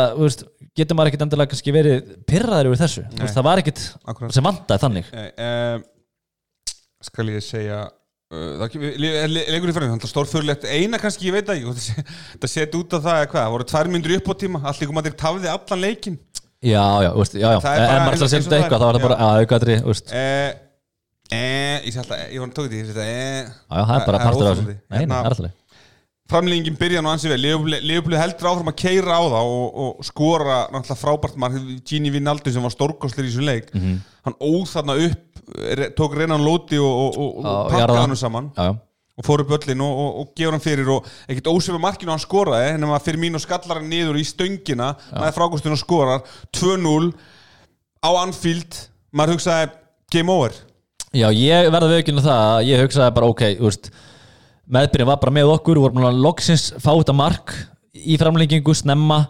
S2: getur maður ekkit endilega kannski verið pyrraður yfir þessu, veist, það var ekkit
S1: Akkúrat.
S2: sem vandaði þannig.
S1: Eh, eh, skal ég segja leikur í fyrir það stórfurlegt, eina kannski ég veit að það set út af það eða hvað, voru tvær myndur upp á tíma ykkur Madrid tafði allan leikin
S2: Já, já, veist, já, já, en maður þetta
S1: það
S2: eitthvað, þá var það bara, aukaðri,
S1: eh, eh, ég sé alltaf, ég var að tóka því eh,
S2: það er bara partur af þessu,
S1: óþolandi.
S2: nei, nei,
S1: Hérna-
S2: það er alltaf.
S1: Framlýningin byrja nú ansi vel. Leopold heldur áfram að keira á það og, og skora náttúrulega frábært mark. Gini Vinaldi sem var stórkostlir í þessum leik
S2: Mhm.
S1: hann óð þarna upp tók reynan lóti og, og, og, pakkaði hann saman
S2: já, já.
S1: og fór upp öllin og, gefur hann fyrir og ekkert ósöfu markinu hann skoraði nema fyrir mín og skallar hann niður í stöngina með frákostinu og skorar. 2-0 á Anfield. Maður hugsaði game over.
S2: Já, ég verða við ekki það að ég hugsaði bara ok, þú veist meðbyrjun var bara með okkur, vorum búin að loksins fá þetta mark í framlengingu snemma.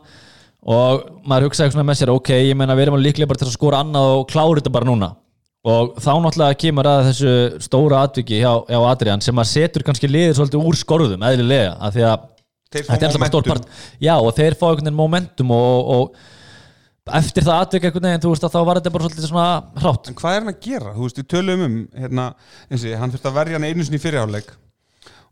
S2: Og maður hugsaði svona með sér, ok, ég meina við erum líklega bara til að skora annað og klára þetta bara núna. Og þá náttúrulega kemur að þessu stóra atviki hjá, hjá Adrian sem að setur kannski liðir svolítið úr skorðum eðlilega, af því að þetta er alltaf
S1: momentum.
S2: part. Já, og þeir fá einhvern veginn momentum og, og eftir það atvik einhvern veginn, þú veist að þá var þetta bara svolítið svona hrátt.
S1: En hvað er hann að gera? Þú veist, við tölum um hérna, eins og ég, hann þurfti að verja hann einu sinni í fyrirháleik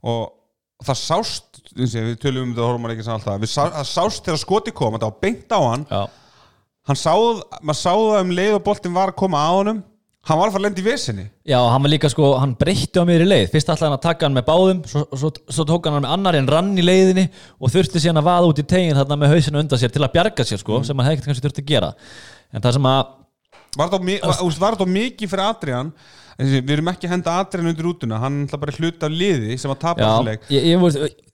S1: og það sást og ég, við tölum um þetta horfum að ekki sem alltaf sá, það sást þegar skoti kom, þetta var beint á hann.
S2: Já,
S1: hann sáð, maður sáð það um leið og boltinn var að koma á honum hann var að fara að lenda í vesinni.
S2: Já, hann var líka sko, hann breytti á mér í leið. Fyrst ætlaði hann að taka hann með báðum Svo, svo, svo tók hann hann með annar en rann í leiðinni Og þurfti síðan að vaða út í tegin Þarna með hausinu undan sér til að bjarga sér sko Sem hann hefði kannski þurfti að gera. En það sem að,
S1: var var þetta mikið fyrir Adrian við erum ekki að henda Adrian undir útuna hann er bara hluta af liði sem að tapa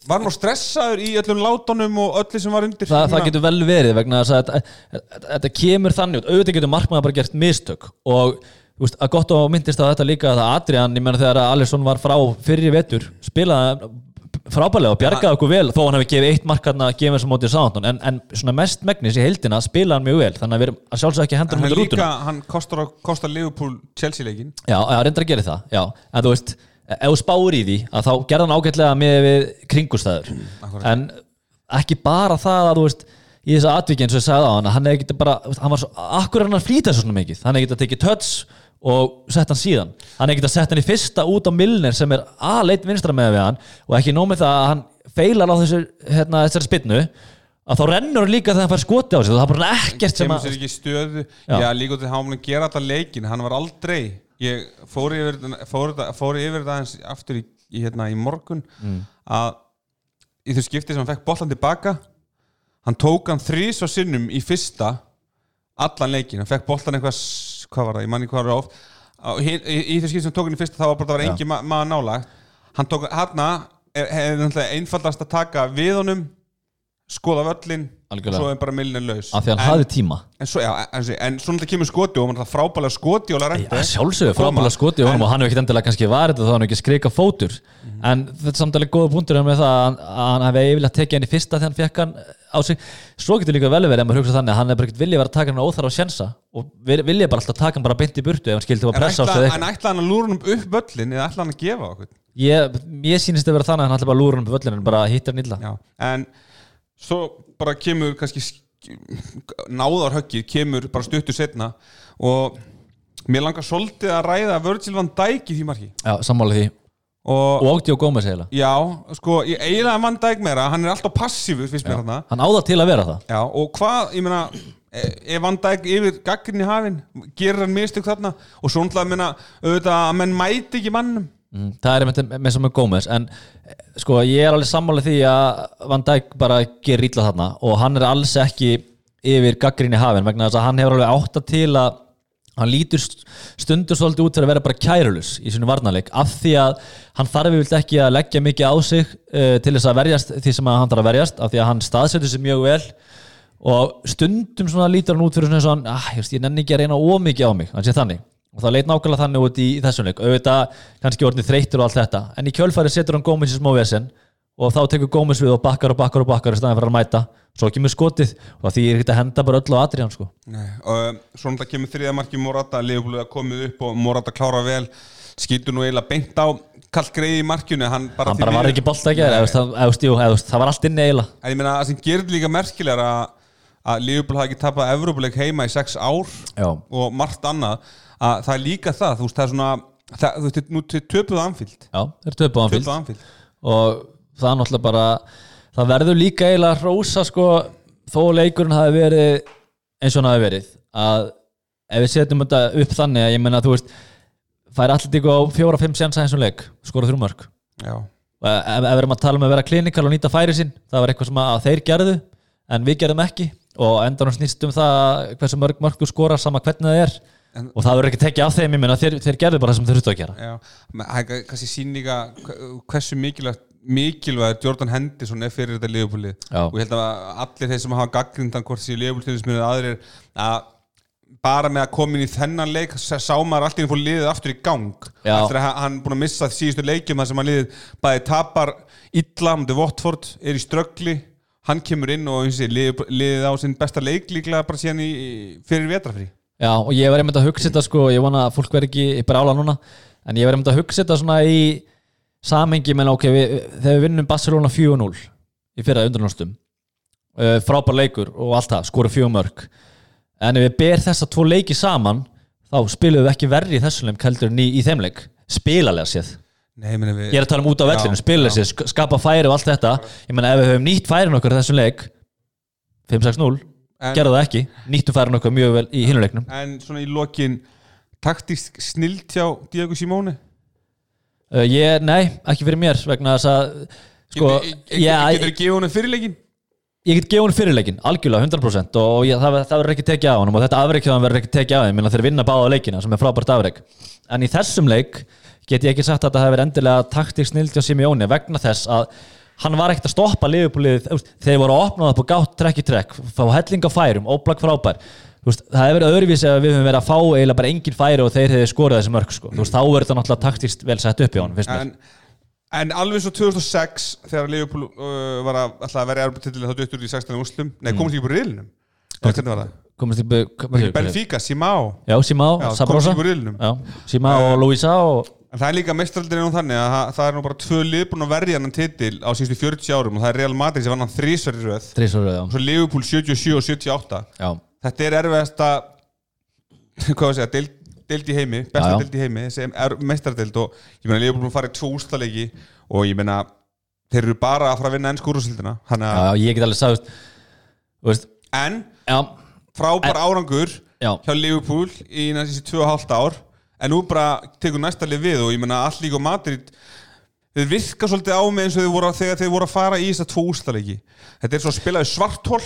S1: var hann nú stressaður í öllum látunum og öllu sem var undir?
S2: Það, það getur vel verið vegna að þetta, kemur þannig út. Auðvitað getur markmaður bara gert mistök og veist, að gott og myndist að þetta líka að Adrian, ég meina þegar Alisson var frá fyrri vetur, spilaði frábælega og bjargaði okkur vel þó hann hefði gefið eitt mark hann að gefa þessum mótið Sántón en, en svona mest megnis í heildina spilaði hann mjög vel þannig að við erum að sjálfsög ekki hendur
S1: hann líka,
S2: rútuna
S1: hann kostar, kostar Liverpool Chelsea leikin
S2: já, já, reyndar að gera það, já. En þú veist, ef þú spáir í því að þá gerði hann ágætlega með við kringustæður en ekki bara það að þú veist í þessu atviki eins og ég sagði á hann hann bara, hann var svo, akkur er hann að flýta svo mikið? Hann hefði getið að tekið töts og sett hann síðan. Hann hefði getið að sett hann í fyrsta út á Milner sem er aðleitt vinstra með við hann og ekki nómið það að hann feilar á þessu hérna, þessari spynnu að þá rennur hann líka þegar hann fær skoti á sig. Það er bara ekkert sem
S1: kemur
S2: að
S1: sér ekki stöðu.
S2: Já.
S1: já, líka í hann að gera þetta leikin hann var aldrei ég fór yfir, fór, fór yfir þetta aðeins aftur í, í, hérna, í morgun
S2: Mm.
S1: að í þau skipti sem hann fekk bollan tilbaka hann tók hann þrís og sinnum í fyrsta allan leikin, hann fekk bollan eitthvað hvað var það, ég manni hvað var Á hin- í, í þau skipti sem tók hann í fyrsta það var bara það var
S2: Já.
S1: engin ma maður nála hann tók hann náttúrulega einfaldast að taka við honum skoða völlin og svo er bara millin laus.
S2: Af því hann
S1: En-
S2: hafði tíma.
S1: En svo, já, en, en svo náttúrulega kemur skoti og hann það frábælega skoti og Larente.
S2: Já, sjálfsögur,
S1: Koma.
S2: frábæla skoti og hann hefur ekkert endilega kannski þetta þá hann hefur ekki skrika fótur. En þetta er samtalið góða punktur með það að hann- að hann hefði yfirlega tekið henni fyrsta þegar hann fekk hann á sig. Svo getur líka vel verið ef maður hugsa þannig að hann hefur ekkert viljað vera að taka hann óþar á sjensa og vil- vilja bara alltaf taka hann bara beint í burtu ef hann skildi að pressa á sig
S1: en ætla hann að lúra hann upp völlin eða ætla hann að gefa okkur?
S2: Ég, ég sýnist að vera þannig að hann ætla bara að lúra hann upp völlin en bara hittar hann illa.
S1: En svo bara kemur kannski náðarhöggið kemur bara stuttur setna og mér langar svolítið að ræða Virgil van Dijk í því marki.
S2: Já, sammála því.
S1: Og,
S2: Ótti og Gómez eiginlega.
S1: Já, sko, ég eiginlega van Dijk meira hann er alltaf passífur, finnst mér hann
S2: hann áða til að vera það.
S1: Já, og hvað, ég meina ef Van Dijk yfir gaggrinni hafin gerir hann mistök þarna? Og svo náttúrulega að menn mæti ekki mannum
S2: Mm, það er einmitt með sem með Gómez en eh, sko ég er alveg sammála því að Van Dijk bara gerir ítla þarna og hann er alls ekki yfir gaggrinni hafin vegna þess að hann hefur alveg átta til að hann lítur st- stundur svolítið út fyrir að vera bara kærulus í sinu varnarleik af því að hann þarf yfirleitt ekki að leggja mikið á sig uh, til þess að verjast því sem hann þarf að verjast af því að hann staðsetur sig mjög vel og stundum svona lítur hann út fyrir svona hann, ah, ég nenni ekki að reyna ómikið á mig, hann sé þannig og það leit nákvæmlega þannig út í, í þessum leik. Auðvitað kannski orðið þreytur og allt þetta. En í kjölfæri setur hann Gómez í smá vesen og þá tekur Gómez við og bakkar og bakkar og bakkar í staðin fyrir að mæta, svo kemur skotið og því er að henda bara öll á Adrian sko.
S1: Og um, svo náttúrulega kemur þriða marki Morata, Leopold að komið upp og Morata klára vel, skýtur nú eiginlega beint á kallt greið í markinu. Hann bara,
S2: hann bara var ekki bolt að gera það var allt inni eiginlega.
S1: En ég meina, það sem gerir líka merkilega að, að Leopold hafi ekki tapað Evrópuleik heima í sex ár
S2: Já.
S1: og margt annað, að það er líka það þú veist, það er svona, það, þú veist, nú til töpuð anfíld,
S2: Já, þeir töpu á hann
S1: töpuð anfíld
S2: og það er náttúrulega bara það verður líka eiginlega hrósa sko, þó leikurinn hafi verið eins og hann hafi verið að ef við setjum þetta upp þannig að ég menna þú veist fær allir á fjóra-fimm sensa eins og leik skora þrjú mörg
S1: Já,
S2: ef, við erum að tala um að vera klinikal og nýta færi sín það var eitthvað sem að þeir gerðu en við gerðum ekki og endan snýst um það hversu mörg mörgur skora sama hvernig það er.
S1: En-
S2: og það verður ekki tekið af þeim ég meina þeir, þeir gerðu bara það sem þeir þurftu að gera.
S1: Það er kannski sýninga hversu mikilvægt mikilvægt Jordan Henderson er fyrir þetta liðupúlið
S2: Já.
S1: og ég held að allir þeir sem hafa gaggrindan hvort þessi liðupúlið aðrir að bara með að koma inn í þennan leik sá maður allt í einu fór liðið aftur í gang.
S2: Já.
S1: eftir að hann- búin að missa síðustu leikjum þar sem hann liðið bæði tapar illa um Votford, er í ströggli hann kemur inn og sé, liðið, á sinn besta leik líklega bara síðan í, fyrir vetrafrí
S2: Já, og ég var einmitt að hugsa þetta sko, ég vona að fólk verði ekki brála núna, en ég var einmitt að hugsa þetta svona í samhengi menn ok, við, þegar við vinnum Barcelona 4-0 í fyrra undanlástum uh, frábær leikur og allt það, skoru fjögur mörg en ef við ber þessa tvo leiki saman þá spilum við ekki verri í þessum leik heldur en í, í þeim leik, spilalega séð
S1: Nei, við,
S2: ég er að tala um út á vellinu, séð sk- skapa færi og allt þetta, ég menna ef við höfum nýtt færin okkur í þessum leik 5-6-0,
S1: En-
S2: gerðu það ekki. Nýttum færin okkur mjög vel í hinuleiknum
S1: En svona í lokin taktísk snilt hjá Diego Simone?
S2: Uh, ég, nei, ekki fyrir mér vegna þess að sko,
S1: Getur þú gefið honum fyrirleikin?
S2: Ég get gefið hún fyrirleikin algjörlega 100% og ég, það, það verður ekki tekið á honum og þetta afreikjaðan verður ekki tekið á þeim minna þeir vinna báða leikina sem er frábært afreik en í þessum leik get ég ekki sagt að þetta hefur endilega taktík snild hjá Simeone vegna þess að hann var ekkert að stoppa liðupúlið þeir voru að opna það og gátt trekk í trekk fá helling á færum, óblag frábær það hefur verið öðruvísi ef við höfum verið að fá eiginlega bara engin færi og þeir hefði skorað þessi mörg sko. Veist, þá verður þetta náttúrulega taktíkt vel sett upp í honum.
S1: En, en alveg svo 2006 þegar Liverpool uh, var að, að vera erbutitilin þá döttur í 16. úslum Nei, komast ekki úr riðlinum? Hvernig var það?
S2: komast ekki
S1: Benfica, Simao.
S2: Já, Simá,
S1: Já, komast
S2: Sabrosa
S1: ekki úr riðlinum.
S2: Já, Simá og Luisa og
S1: En það er líka mestraldin nú þannig að það- það er nú bara tvö lið búin að verja hann titil á síðustu 40 árum og það er Real Madrid sem vann hann þrísverði röð.
S2: Þrísvörðu, já.
S1: Og svo Liverpool 77 og 78
S2: Já,
S1: Þetta er erfiðasta hvað var að segja, deild, í heimi besta deild í heimi, sem er meistardeild og ég meina fara í tvo úrstaleiki og ég meina, þeir eru bara að fara að vinna ennsku úrstildina
S2: já, já, ég get alveg sagðist
S1: en
S2: já,
S1: frábær árangur
S2: já.
S1: hjá Liverpool í næstísi 2,5 ár en nú bara tekur næsta lið við og ég meina all líka Madrid þeir virka svolítið á mig eins og þeir voru, þegar þeir voru að fara í þess að tvo úrstaleiki þetta er svo að spila í svarthól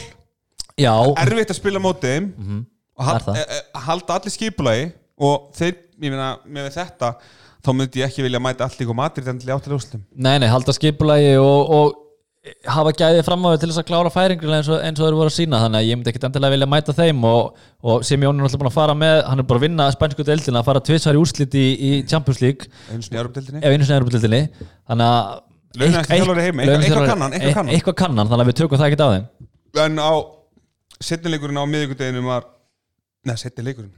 S2: Já,
S1: erfitt að spila mótið þeim. Og
S2: Það er
S1: hal, e, e, halda allir skipulagi og þeir, ég meina, með þetta þá myndi ég ekki vilja mæta allir og Madrid endilega áttalega úrslitum
S2: nei, nei, halda skipulagi og, og hafa gæði fram á því til þess að klára færingur eins og, eins og þeir voru að sína þannig að ég myndi ekkit endilega vilja mæta þeim og, og Simeone er alltaf búin að fara með hann er bara að vinna spænsku deildina að fara tvisvar í úrslit í, í Champions League. Þannig að
S1: eitthvað- eitthvað kann hann, eitthvað kann hann.
S2: eitthvað kann hann, þannig að við tökum það ekkert á þeim.
S1: En á setnileikurinn á miðvíkudeginum var neða, setnileikurinn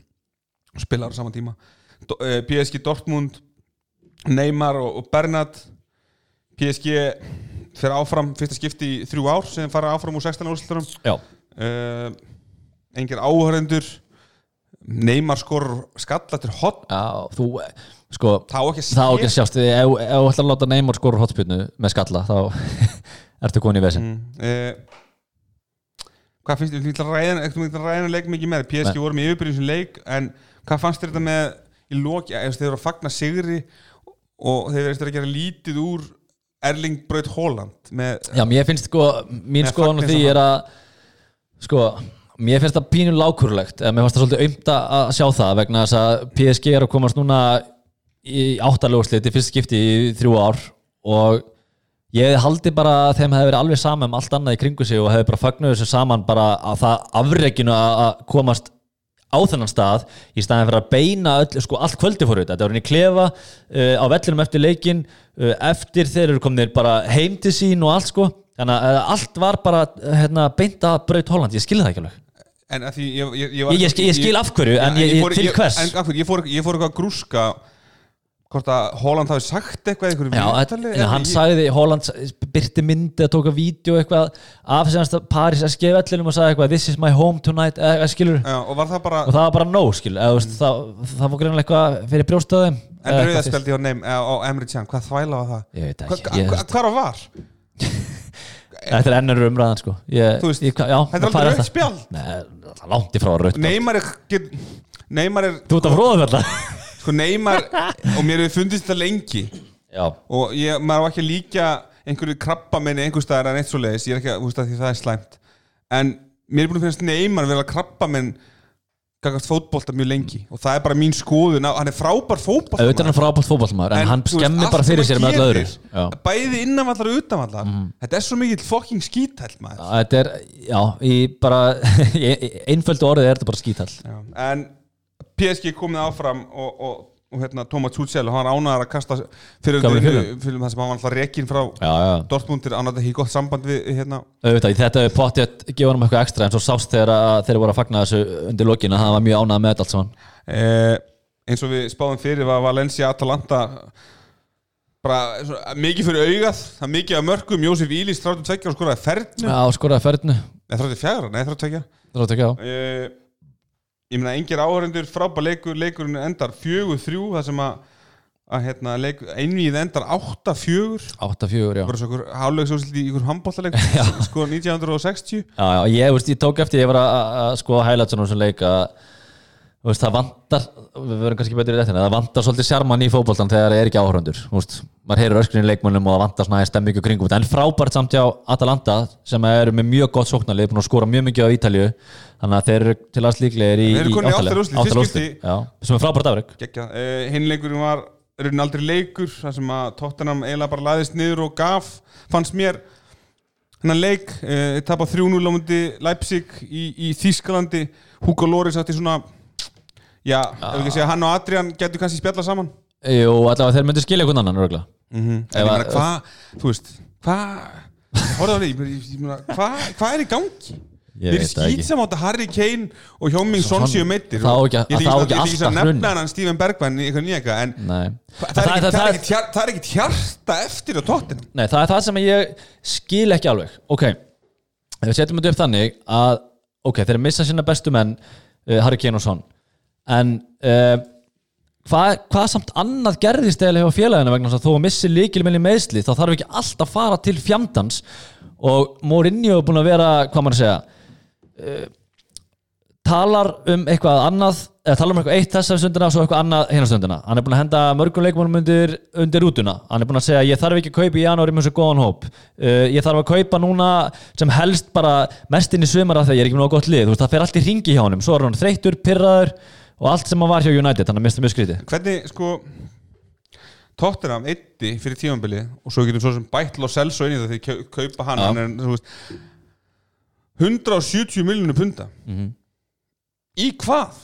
S1: spilaður á sama tíma. Eh, PSG Dortmund Neymar og, Bernat. PSG fyrir áfram fyrsta skipti í þrjú ár sem fara áfram úr 16 úrslutunum
S2: Já,
S1: uh, engir áhörendur Neymar skorur skalla til hot
S2: já þú, sko
S1: þá ekki
S2: ekki sjást, ef þú ætlar að láta Neymar skora hotspinnu með skalla þá ertu komin í vesin
S1: mm, uh, hvað finnst þér, við ætlum að ræða við ætlum að ræða leik mikið með PSG voru með yfirbyrjum sem leik, en hvað fannst þetta með í loki, ef þeir eru að fagna sigri og þeir eru að gera lítið úr Erling Braut Holland með,
S2: Já, mér finnst sko, mín
S1: Með
S2: skoðan
S1: fagnis
S2: því
S1: og
S2: er að sko, mér finnst það pínu lákurlegt eða mér finnst það svolítið aumt að sjá það vegna þess að PSG er að komast núna í áttalöguslit í fyrst skipti í þrjú ár og ég haldi bara að þeim hefði verið alveg saman um allt annað í kringu sig og hefði bara fagnuð þessu saman bara að það afreikinu að komast á þennan stað í staðin fyrir að beina öll, sko, allt kvöldi fór þetta, þetta var henni klefa uh, á vellinum eftir leikin uh, eftir þeir eru kominir bara heim til sín og allt sko, þannig að uh, allt var bara hérna, beint að braut Holland, ég skilði það ekki alveg.
S1: En að því ég, ég,
S2: Ég- skil- ég skil af hverju, en til hvers?
S1: en af hverju, ég fór, eitthvað að grúska hvort að Holland hafi sagt eitthvað í einhverju
S2: Já,
S1: viðtali,
S2: en hann
S1: ég-
S2: sagði, Holland byrti myndi að tóka vídeo eitthvað af semast Paris SG vellinum og sagði eitthvað this is my home tonight, eða skilur
S1: Já, og var það bara
S2: og það var bara no, skilur eða, mm. það, það var greinlega eitthvað fyrir brjóstöðum
S1: en rauðaspjaldi á Emre Can, hvað þvæla var það?
S2: Ég veit ekki,
S1: hva,
S2: ég,
S1: hva, hvað var?
S2: þetta er ennur umræðan sko. Ég,
S1: veist,
S2: ég, já,
S1: Þetta er aldrei rauð spjald.
S2: Nei, það er langt ifrá rautt
S1: Neymar er Neymar er
S2: Þú ert að fróða þetta
S1: sko Neymar og mér hefur fundist þetta lengi.
S2: Já,
S1: og ég, maður á ekki að líka einhverju krabba minni einhver staðar en eitt svo leiðis, ég er ekki að, að því það er slæmt. En mér er búin að finnst Neymar vel að krabba minn gagast fótbolta mjög lengi. Og það er bara mín skoðun. Hann er frábær fótbolta
S2: auðvitað er hann frábært fótballmaður en, hann skemmir bara fyrir
S1: hann
S2: sér með öll öðru.
S1: Bæði innanvallar og utanvallar þetta er svo mikill fucking skítæll maður.
S2: Þetta er, já, í bara einföldu orðið er þetta bara skítall
S1: en PSG komið áfram og, og, og hérna, Thomas Tuchel og hann ánaðar að kasta fyrir, það sem hann var rekin frá
S2: Já, já,
S1: Dortmundir ánaði ekki gott samband við hérna,
S2: í þetta er pottið gefa hann eitthvað ekstra en svo sást þegar að þeir voru að fagna þessu undir lokinu að hann var mjög ánað með þetta allt saman.
S1: Eh, eins og við spáðum fyrir var Valencia Atalanta bara svona, mikið fyrir augað það mikið af mörgum, Jósef Ílis 32 og skoraði fernu,
S2: Já, skoraði ferðinu
S1: nei 34 nei 32
S2: Það er ekki á
S1: uh, ég meina engir áhörendur frábær leikur, leikurinn endar fjögur þrjú það sem að, að hérna, leik, einvið endar 8-4
S2: 8-4, já.
S1: Hálfleiksúslit í ykkur handbóltaleik sko 1960
S2: Já, já, ég, veist, ég tók eftir, ég var að, að sko highlights á þessum leik að veist, það vantar, við verðum kannski betur í réttina, það vantar svolítið sjarman í fótboltan þegar það er ekki veist, maður heyrir öskrinni leikmönnum og það vantar svona stemmingu kringum þetta, en frábært samt hjá Atalanta sem eru með mjög gott sóknarlið, búin að skora mjög mikið á Ítalju, þannig að þeir eru til að slíklegir í, áttalega- sem er frábært afrek.
S1: Gekja. Uh, hinn leikurinn var raunin aldrei leikur þar sem að Tottenham eiginlega bara laðist niður og gaf fannst mér hennan leik uh, tapa 3-0 á mundi Leipzig í, í Þýskalandi. Hugo Loris átti svona já, ef ekki segja hann og Adrian getur kannski spjalla saman.
S2: Jú, allavega þeir myndu skilja einhvern annan, örgulega
S1: mm -hmm. en ég meina hvað, þú veist hvað á hvað hva er í gangi?
S2: Ég
S1: Mér er
S2: veit það ekki.
S1: skýt sem átt að Harry Kane og Hjóming Son
S2: Son-
S1: séu meittir
S2: það á ekki að-
S1: Ég
S2: á
S1: ekki að- nefna hann Steven Bergman í eitthvað nýjaka en Það er, ekki, það, er ekki, hjar- það er ekki hjarta eftir á tóttin
S2: Nei, það er það sem ég skil ekki alveg. Ok, við setjum þetta upp þannig að, ok, þeir missa sína bestu menn uh, Harry Kane og Son en uh, hvað hva samt annað gerðist eða hjá félaginu vegna þess að þó að missi líkilmenn í meðsli þá þarf ekki alltaf að fara til fjandans. Og Mourinho er búin að vera, hvað maður að segja uh, talar um eitthvað annað eða talar um eitthvað eitt þessa stundina og svo eitthvað annað hérna stundina. Hann er búin að henda mörgum leikmannum undir, undir rútuna. Hann er búin að segja ég þarf ekki að kaupa í janúari með þessu góðan hóp. Uh, ég þarf að kaupa núna sem helst bara mest inn í sumar af því að ég er ekki með nóg gott lið. Þú veist, það fer allt í ringi hjá honum. Svo er hann þreyttur, pyrraður og allt sem hann var hjá United þannig að mista mjög skrítið
S1: Hvernig sko Tottenham eitti fyrir tímanbili og svo getum svo sem bætt Lo Celso inn í það því kau- kaupa hann, hann er, veist 170 miljonur punta
S2: Mhm.
S1: Í hvað?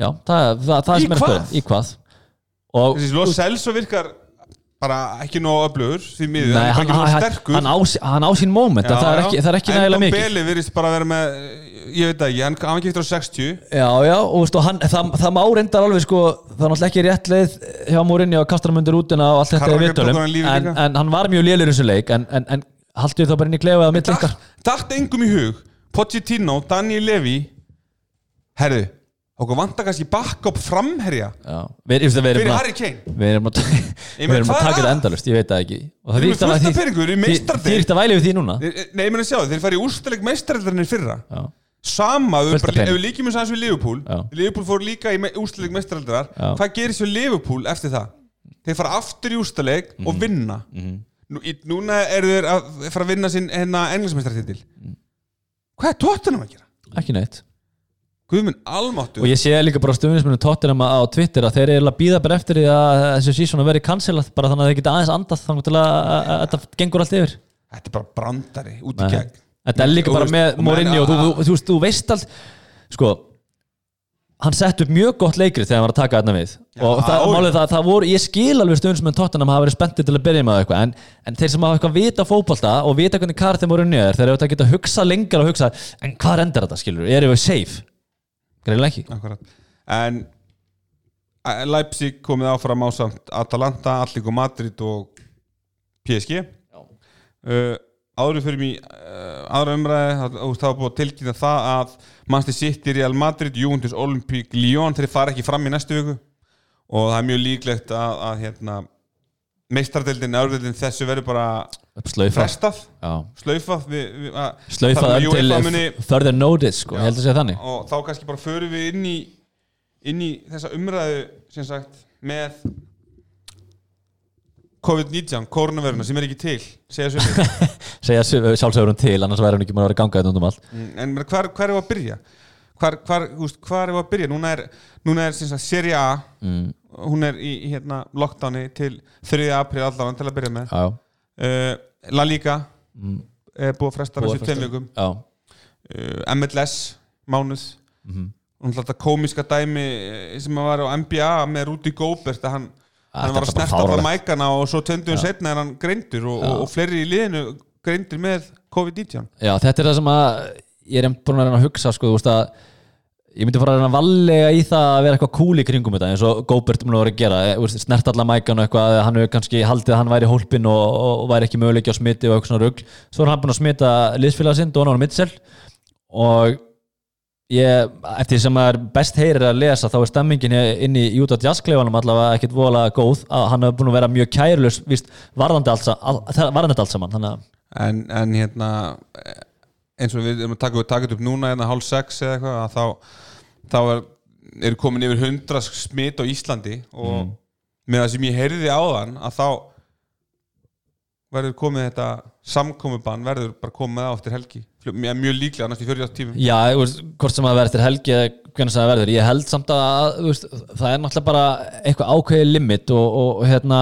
S2: já, það, það, það
S1: Í
S2: sem er spöð, í hvað?
S1: Lo Celso virkar bara ekki nóg öflugur því miður,
S2: Nei,
S1: hann
S2: hann, hann, hann, á, á sín moment en það er ekki, það er ekki nægilega mikið.
S1: En Beli virðist bara vera með ég veit ekki, hann, giftur á 60
S2: Já, já, og, veist, og hann, það, það má reyndar alveg sko, það er náttúrulega ekki rétt leið hjá Mourinho að kastra hann undir útina og allt þetta í
S1: lífi
S2: en, en hann var mjög lélur í þessu leik en, en, en haldið þá bara inn í klefa eða mitt ykkar.
S1: Dætt engum í hug Pochettino, Daniel Levy Herðu, okkur vantar kannski backup framherja fyrir Harry Kane
S2: við erum að,
S1: Ég
S2: taka þetta endalust, ég veit það ekki og
S1: Þeir eru fullt af
S2: því-
S1: peningum, þeir eru í.
S2: Þýrt að væli við því núna
S1: Nei, menn að sjá, þeir fari í úrstæðleik meistareldarinn fyrra Sama, ef við líkjum þess aðeins við Liverpool. Liverpool fór líka í úrstæðleik meistareldarar
S2: Já.
S1: Hvað gerist við Liverpool eftir það? Þeir fara aftur í úrstæðleik
S2: Mhm.
S1: og vinna Nú, í, Núna eru þeir að fara að vinna sinn hérna englismeistartitil
S2: Mhm.
S1: Hvað er Tottenham að gera? Guðminn almáttu
S2: og ég sé líka bara stuðnismunum Tottenham á Twitter að þeir eru að býða bara eftir því að þessu sísón að veri cancelað bara þannig að þeir geta aðeins andað þannig að, að, að þetta gengur allt yfir.
S1: Þetta er bara brandari út í gegn.
S2: Þetta er líka bara með Mourinho. Og þú, veist, allt sko hann sett upp mjög gott leikrið þegar hann var að taka þarna við. Og málið það, það voru, ég skil alveg sem en Tottenham hafa verið spenntið til að byrja með eitthvað en, en þeir sem hafa er greiðlega ekki.
S1: Akkurat. En Leipzig komið áfram á samt Atalanta, Allík og Madrid og PSG uh, Áður fyrir mig uh, aðra umræði, það var búið að tilkynna það að Manchester City, Real Madrid Juventus, Olympique, Lyon þeir fara ekki fram í næstu viku. Og það er mjög líklegt að, að hérna, meistardeldin, öðrudeldin þessu verður bara frestað. Slaufað. Við, við, að-
S2: slöifað
S1: þar með
S2: enn til further notice sko, ég held að segja þannig.
S1: Og þá kannski bara förum við inn í inn í þessa umræðu sem sagt með COVID-19, koronaviruna sem er ekki til segja sumir
S2: segja sjálfsögurum til, annars væri hann ekki maður að vera gangað þetta undum allt.
S1: Mm, en hvar, hvar er að byrja? Hvar, hvar, hvar er að byrja? Núna er, núna er sem sagt, Serie A.
S2: Mm,
S1: hún er í hérna, lockdowni til 3. apríl allavega til að byrja með. Uh, La Liga
S2: mm,
S1: er búið að fresta þessu
S2: já.
S1: Uh, MLS mánuð. Og þetta komiska dæmi eh, sem var á NBA með Rúti Góbert að hann, hann
S2: Þetta
S1: var að snerta alla
S2: fáránlegt.
S1: mækana og svo töndum setna er hann greindur og, og, og fleiri í liðinu greindur með COVID-19
S2: Já, þetta er það sem að ég er búin að reyna að hugsa sko, þú veist að ég myndi fara að að vallega í það að vera eitthvað cool í kringum þetta eins og Góbert mun að vera að gera snert alla mækan og eitthvað hann hefur kannski haldið að hann væri hólpin og, og væri ekki möguleiki á smiti og eitthvað svona rugl. Svo er hann búin að smita liðsfélag sinn Donald Mitchell. Og ég, eftir sem að er best heyrir að lesa þá er stemmingin inn í Utah Jazz kleifanum allavega ekkit vola góð að hann hefur búin að vera mjög kærlus víst varðandi allt, saman að
S1: en, en hérna eins og við erum að taka, taka upp núna hérna hálf sex eða eitthvað að þá, þá er, er komin yfir 100 smit á Íslandi og með það sem ég heyrði áðan að þá verður komið þetta samkomubann verður bara komið á eftir helgi. Mjög, líklega næst í 40 tímum.
S2: Já, veist, hvort sem það verður eftir helgi eða hvernig sem það verður, ég held samt að veist, það er náttúrulega bara eitthvað ákveðið limit og, og, hérna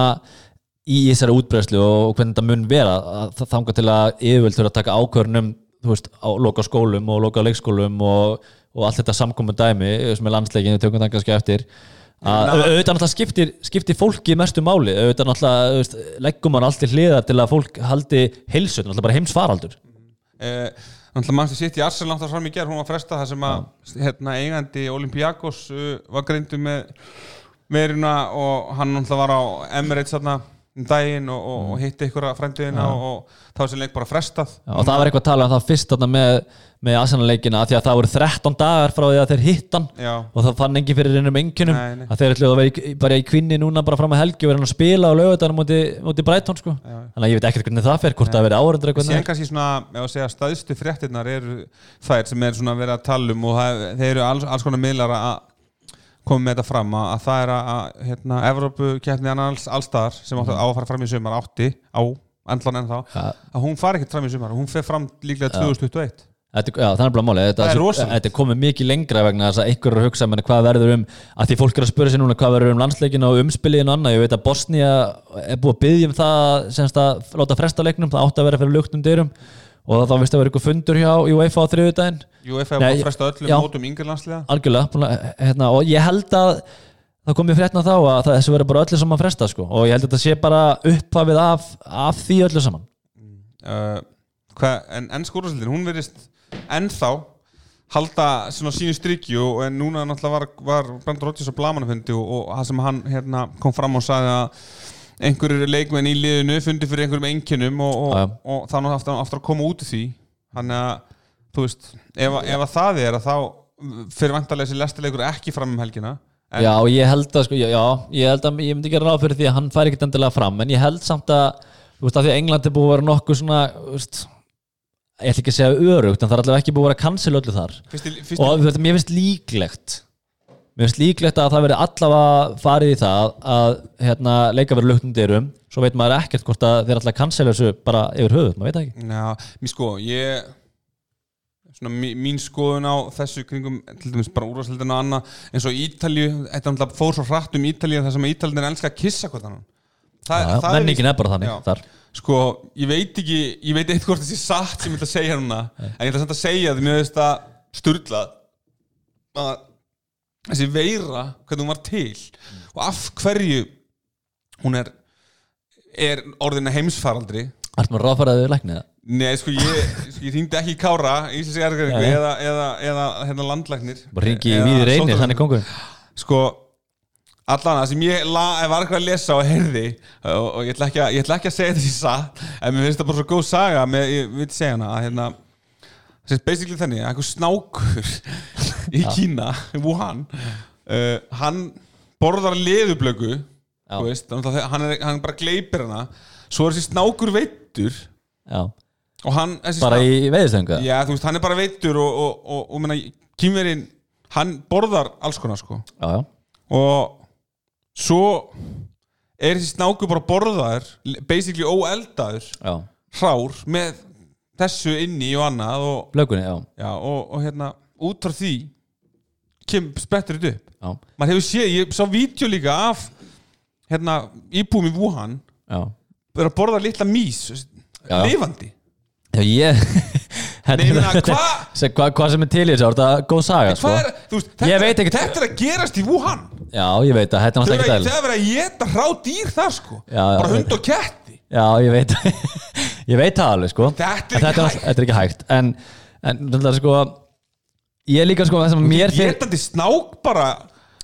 S2: í þessari útbreyslu og hvernig þetta mun vera að það þanga til að yfirvöld þurfa að taka ákvörnum þú veist, á loka skólum og loka leikskólum og, og allt þetta samkomin dæmi sem er landsleikin, við tökum það kannski eftir að auðvitað náttúrulega skiptir, skiptir fólki mestu máli, auðvitað náttúrulega leggum hann allt til hliðar til að fólk haldi heilsu, þetta er náttúrulega bara heimsfaraldur.
S1: Eh, Þannig að mann sem sitt í Arsenal langt að fram í gerð hún var fresta það sem að hérna, eigandi Olympiakos uh, var greindu með meiruna og hann náttúrulega var á Emirates þarna um daginn og, og, og hitti ykkur að frændiðina og, og þá var sem leik bara frestað.
S2: Já, og það var eitthvað að tala um það fyrst þarna með, með Arsenal-leikina af því að það voru 13 dagar frá því að þeir hittan og það fann engin fyrir einum enginum að þeir ætluðu að vera í, bara í kvinni núna bara fram að helgi og vera hann að spila á lögutanum múti, múti Brighton sko. Þannig að ég veit ekkert hvernig það fer, hvort það verið áhörður eitthvað
S1: síðan kannski svona, að staðstu fréttirnar eru þær sem er svona að tala um og að koma með þetta fram að, að það er að, hérna, Evrópu keppni alls, allstaðar sem átti á að fara fram í sumar átti á endlan ennþá
S2: Ja.
S1: að hún fari ekkert fram í sumar, hún fer fram líklega 2021
S2: Þetta, já, það er bara máli, þetta, þetta komið mikið lengra vegna þess að einhver er að hugsa menn hvað verður um að því fólk er að spura sér núna hvað verður um landsleikinu og umspiliðinu og annað, ég veit að Bosnia er búið að byggja um það semst að láta fresta leiknum, það átti að vera fyrir luktum dyrum og þá vist að vera eitthvað fundur hjá UEFA á þriðudaginn
S1: UEFA að fresta öllum
S2: já.
S1: mótum yngirlandsliða
S2: algjörlega hérna, og ég held að það komið frétna þá að það- þessu verður bara öllu saman fresta sko. og ég held að þetta sé bara upphafið af, af því öllu saman
S1: uh, hva, en ennsk úrvarsildin, hún verðist ennþá halda sínu strikju og en núna náttúrulega var, var Brandur Rodgers á blamanufundi og, og það sem hann hérna, kom fram og sagði að einhverjir leikmenn í liðinu fundi fyrir einhverjum einkennum og, og, og, og það er aftur, aftur að koma út í því. Þannig að, þú veist ef, að- ef að það er að þá fyrir vantarlega þessi lestileikur ekki fram um helgina
S2: Já, ég held að, sko, já, ég held að ég myndi gera ráð fyrir því að hann fær ekkert endilega fram en ég held samt að, þú veist, að því að England er búið að vera nokkuð svona, þú veist ég ætla ekki að segja örugt, en það er allavega ekki búið að vera cancel öllu þar.
S1: Fyrst, fyrst,
S2: og mér finnst líklegt mér finnst líklegt að það verði allavega farið í það að hérna, leika verið luktum dyrum svo veit maður ekkert hvort að þeir alltaf cancela þessu bara yfir höfuð, maður veit það ekki.
S1: Já, mér sko, ég svona mí- mín skoðun á þessu kringum, til dæmis bara úrvarsleildina og annað, eins og Ítalju, þetta er náttúrulega fór svo hratt um Ítalju þar sem Ítaljunir elska að kissa hvort annan.
S2: Já, menningin er bara þannig
S1: Já.
S2: þar.
S1: Sko, ég veit ekki, ég veit eitthvað hvort þessi satt sem ég ætla að segja núna en ég ætla samt að segja að þessi veira, hvernig hún var til og af hverju hún er er orðin að heimsfaraldri
S2: Allt maður ráðfæraðið læknið? Það
S1: Nei, sko, ég, sko, ég hringdi ekki Kára eða, eða, eða hérna landlæknir.
S2: Bara ringi víði reynir, þannig kongur
S1: Sko, allan það sem ég la, var eitthvað að lesa og heyrði og, og ég, ætla ekki að, ég ætla ekki að segja þessi satt en mér finnst það bara svo góð saga með, ég vil segja hana að hérna sem er basically þannig að einhver snákur í Kína, í Wuhan uh, hann borðar leðublöku hann, hann bara gleipir hana. Svo er þessi snákur veittur
S2: Já,
S1: og hann,
S2: bara
S1: sná-
S2: í veðistöngu
S1: Já, þú veist, hann er bara veittur og, og, og, og menna, kýmverinn, hann borðar alls konar sko.
S2: Já, já,
S1: og svo er þessi snáku bara borðaður basically óeldaður
S2: já,
S1: hrár með þessu inni og annað og,
S2: blökunni, já,
S1: já, og, og hérna út frá því kem, sprettur þetta upp.
S2: Já,
S1: maður hefur séð, ég sá vídeo líka af hérna íbúum í Wuhan
S2: já.
S1: vera að borða litla mís
S2: Já.
S1: lifandi.
S2: Já, ég
S1: Nei, ég meina, hvað
S2: hva, hvað sem er til í þessu, er þetta góð saga sko.
S1: Hvað er, þú veist, þetta,
S2: Ég veit ekkert-
S1: þetta er að gerast í Wuhan.
S2: Já, ég veit að þetta er
S1: Þau
S2: náttúrulega
S1: eru
S2: ekki
S1: að-
S2: dæl
S1: þau eru að geta hrá dýr þar sko.
S2: Já, já,
S1: bara hund og ketti
S2: Já, ég veit Ég veit það alveg, sko
S1: Þetta er ekki
S2: þetta
S1: hægt.
S2: Þetta er ekki hægt En, en þetta er sko Ég er líka sko mér finnst
S1: getandi snák bara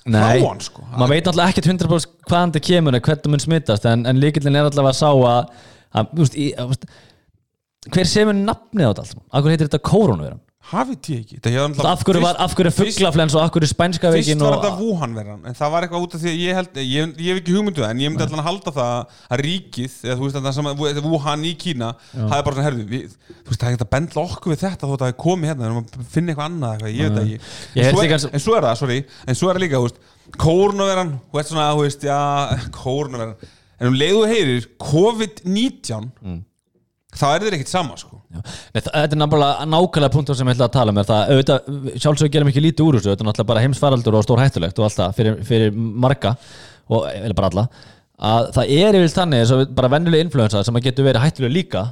S2: Nei,
S1: hráan sko
S2: maður veit náttúrulega ekkert 100% hvaðan þetta kemur eða hvernig mun smittast en, en líkillin er allavega að sá að, að, þú að þú veist, hver semur nafnið á þetta allt saman? Akkur heitir þetta kórónuveran?
S1: Hafið ég ekki hefði
S2: Af hverju, var, af hverju fugglaflens og af hverju spænska
S1: Fyrst
S2: veikin
S1: var
S2: og,
S1: þetta Wuhan verðan En það var eitthvað út af því að ég held Ég, ég hef ekki hugmyndu það En ég myndi allan að halda það að ríkið Eða þú veist að það sem að Wuhan í Kína Það er bara svona herðu við, Þú veist það er ekkert að bendla okkur við þetta Þó að það er komið hérna erum að finna eitthvað annað eitthvað, Ég veit það ekki.
S2: Ég
S1: En svo er-
S2: eins-
S1: En svo er það, sorry En svo er það líka, þú veist Kórnuveran Þá er þér ekkert sama, sko.
S2: Það- Þetta er nákvæmlega punktur sem ég ætla að tala um er það, auðvitað, sjálfsög gerum ekki lítið úr þessu, þetta er náttúrulega bara heimsfaraldur og stór hættulegt og allt það fyrir, fyrir marga og eða bara alla að það er yfir þannig eins og bara vennilega influensa sem getur verið hættulega líka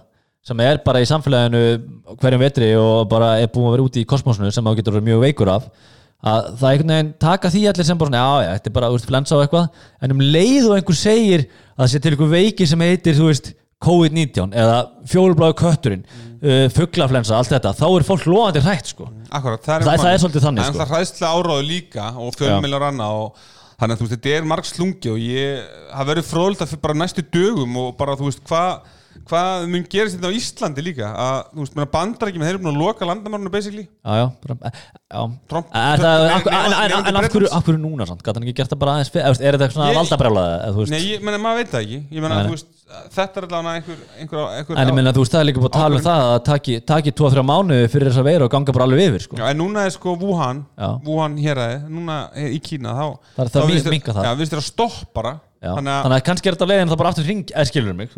S2: sem er bara í samfélaginu hverjum vetri og bara er búin að vera úti í kosmosinu sem þá getur verið mjög veikur af að það er einhvern veginn taka því allir sem bara svona, já, já, þetta er bara úr flensa og eitthvað en um leið og einhver segir að það sé til einhver veiki sem heitir, þú veist COVID-19 eða fjólubláðu kötturinn uh, fugglaflensa, allt þetta, þá er fólk loðandi hrætt sko.
S1: Akkurat, það er,
S2: Það- það er svolítið þannig,
S1: Það
S2: sko.
S1: er hræðslega áráðu líka og fjölmeilar annað og þannig að þú veist, þetta er marg slungi og ég hafa verið fróðult að fyrir bara næstu dögum og bara þú veist, hvað hvað mun gerist þetta á Íslandi líka að, þú veist, bandar ekki með þeir eru búin að loka landamárunu basically
S2: Já, já, bara, já.
S1: Trump-
S2: af-
S1: nei,
S2: en, en,
S1: nei,
S2: en af hverju, af hverju núna samt? Gat hann ekki gert það bara aðeins er þetta svona
S1: Ég-
S2: valdabrjálaði?
S1: Nei, ég meina, maður veit það ekki ég
S2: nei.
S1: þú veist, þetta er allavega einhver, einhver, einhver
S2: En ég meina, þú veist, það er líka búin að tala um það að taki, taki 2-3 mánuði fyrir þessa veiru og ganga bara alveg yfir, sko.
S1: Já, en núna er sko Wuhan. Wuhan hér núna í Kína þá,
S2: Það er það
S1: þá
S2: mi-
S1: virðist þér-
S2: minnka það.
S1: Að þannig að
S2: Þannig að kannski er þetta leiðin það bara aftur hring, eða skilur mig,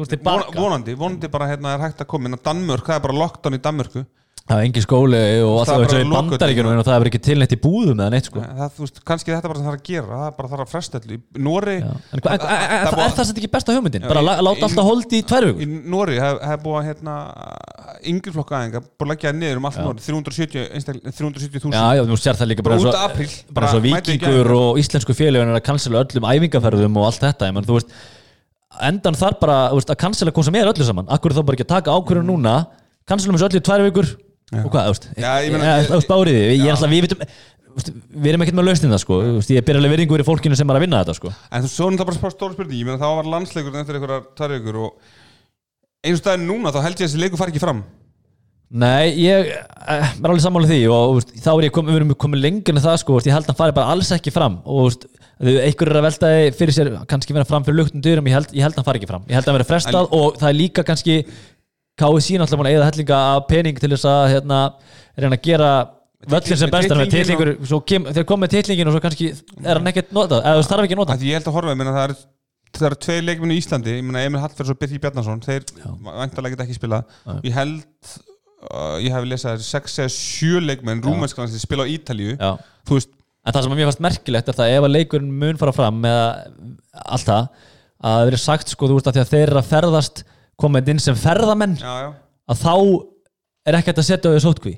S1: vonandi, vonandi bara hérna er hægt að koma inn á Danmörk, það er bara lockdown í Danmörku
S2: Það er engin skóli og
S1: Það er
S2: alltaf
S1: bara
S2: í
S1: lokað.
S2: bandaríkjunum og það er bara ekki tilnætt í búðum eða neitt, sko.
S1: það, þú veist, kannski þetta bara það að gera það er bara þarf að fresta allir í Nóri.
S2: En
S1: Það- það-
S2: er það sem ekki besta hugmyndin? Bara
S1: í-
S2: lá- láta
S1: í-
S2: alltaf holdi í tvær
S1: í
S2: vikur?
S1: Nóri hef búið hérna yngri flokka aðinga, búið að leggja það niður um allt. Nóri 370 einstakl- 370.000
S2: Já, já, þú sér það líka bara eins og- eins og
S1: í
S2: vikingur og íslensku félögin er að cancela öllum æfingaferðum og allt þetta ég menn, þú veist, endan þar bara þú veist, að cancela hvað sem er öllu saman akkur þá bara ekki að taka ákvörðun núna cancelum þessu öllu í tvær vikur og hvað, þú veist, þú veist, bárið þið. Ég er alltaf, við veist, við erum ekkert með lausnina sko, þú veist, ég ber alveg virðingu fyrir fólkinu sem er að vinna þetta sko.
S1: En þú svo er það bara stóra spurning ég meina þá var landsleikur eftir einhverjar tvær vikur og einu staðin núna þá held ég að þessi leikur fari ekki fram.
S2: Nei, ég eh, er alveg sammála því og þá er ég komið, við erum komið lengur en það sko, ég held að hann fari bara alls ekki fram og þú veist, þau einhver er að velta fyrir sér, kannski vera fram fyrir luktum dyrum ég held, ég held að hann fari ekki fram, ég held að hann vera frestað og það er líka kannski KSC náttúrulega múin að eða hellinga af pening til þess að hérna, reyna að gera völlin sem bestar með kem, þeir komið með titlingin og svo kannski er hann ekkert notað, eða þarf ekki að nota.
S1: Af því ég held að horfa, meina það er það eru tvei leikmennu í Íslandi, meina Emil Hallferðs og Birki Bjarnason, þeir vantarlega geta ekki spilað.
S2: Nei.
S1: ég held uh, ég hef lesað að sex eða sjö leikmenn rúmensklansi spila á Ítalíu.
S2: Já.
S1: þú veist,
S2: En það sem mér fannst merkilegt er það ef að leikurinn mun fara fram með allt það að það verið sagt sko þú veist að að þeir eru að ferðast komið inn sem ferðamenn
S1: já, já.
S2: að þá er ekki hægt að setja á því sótkví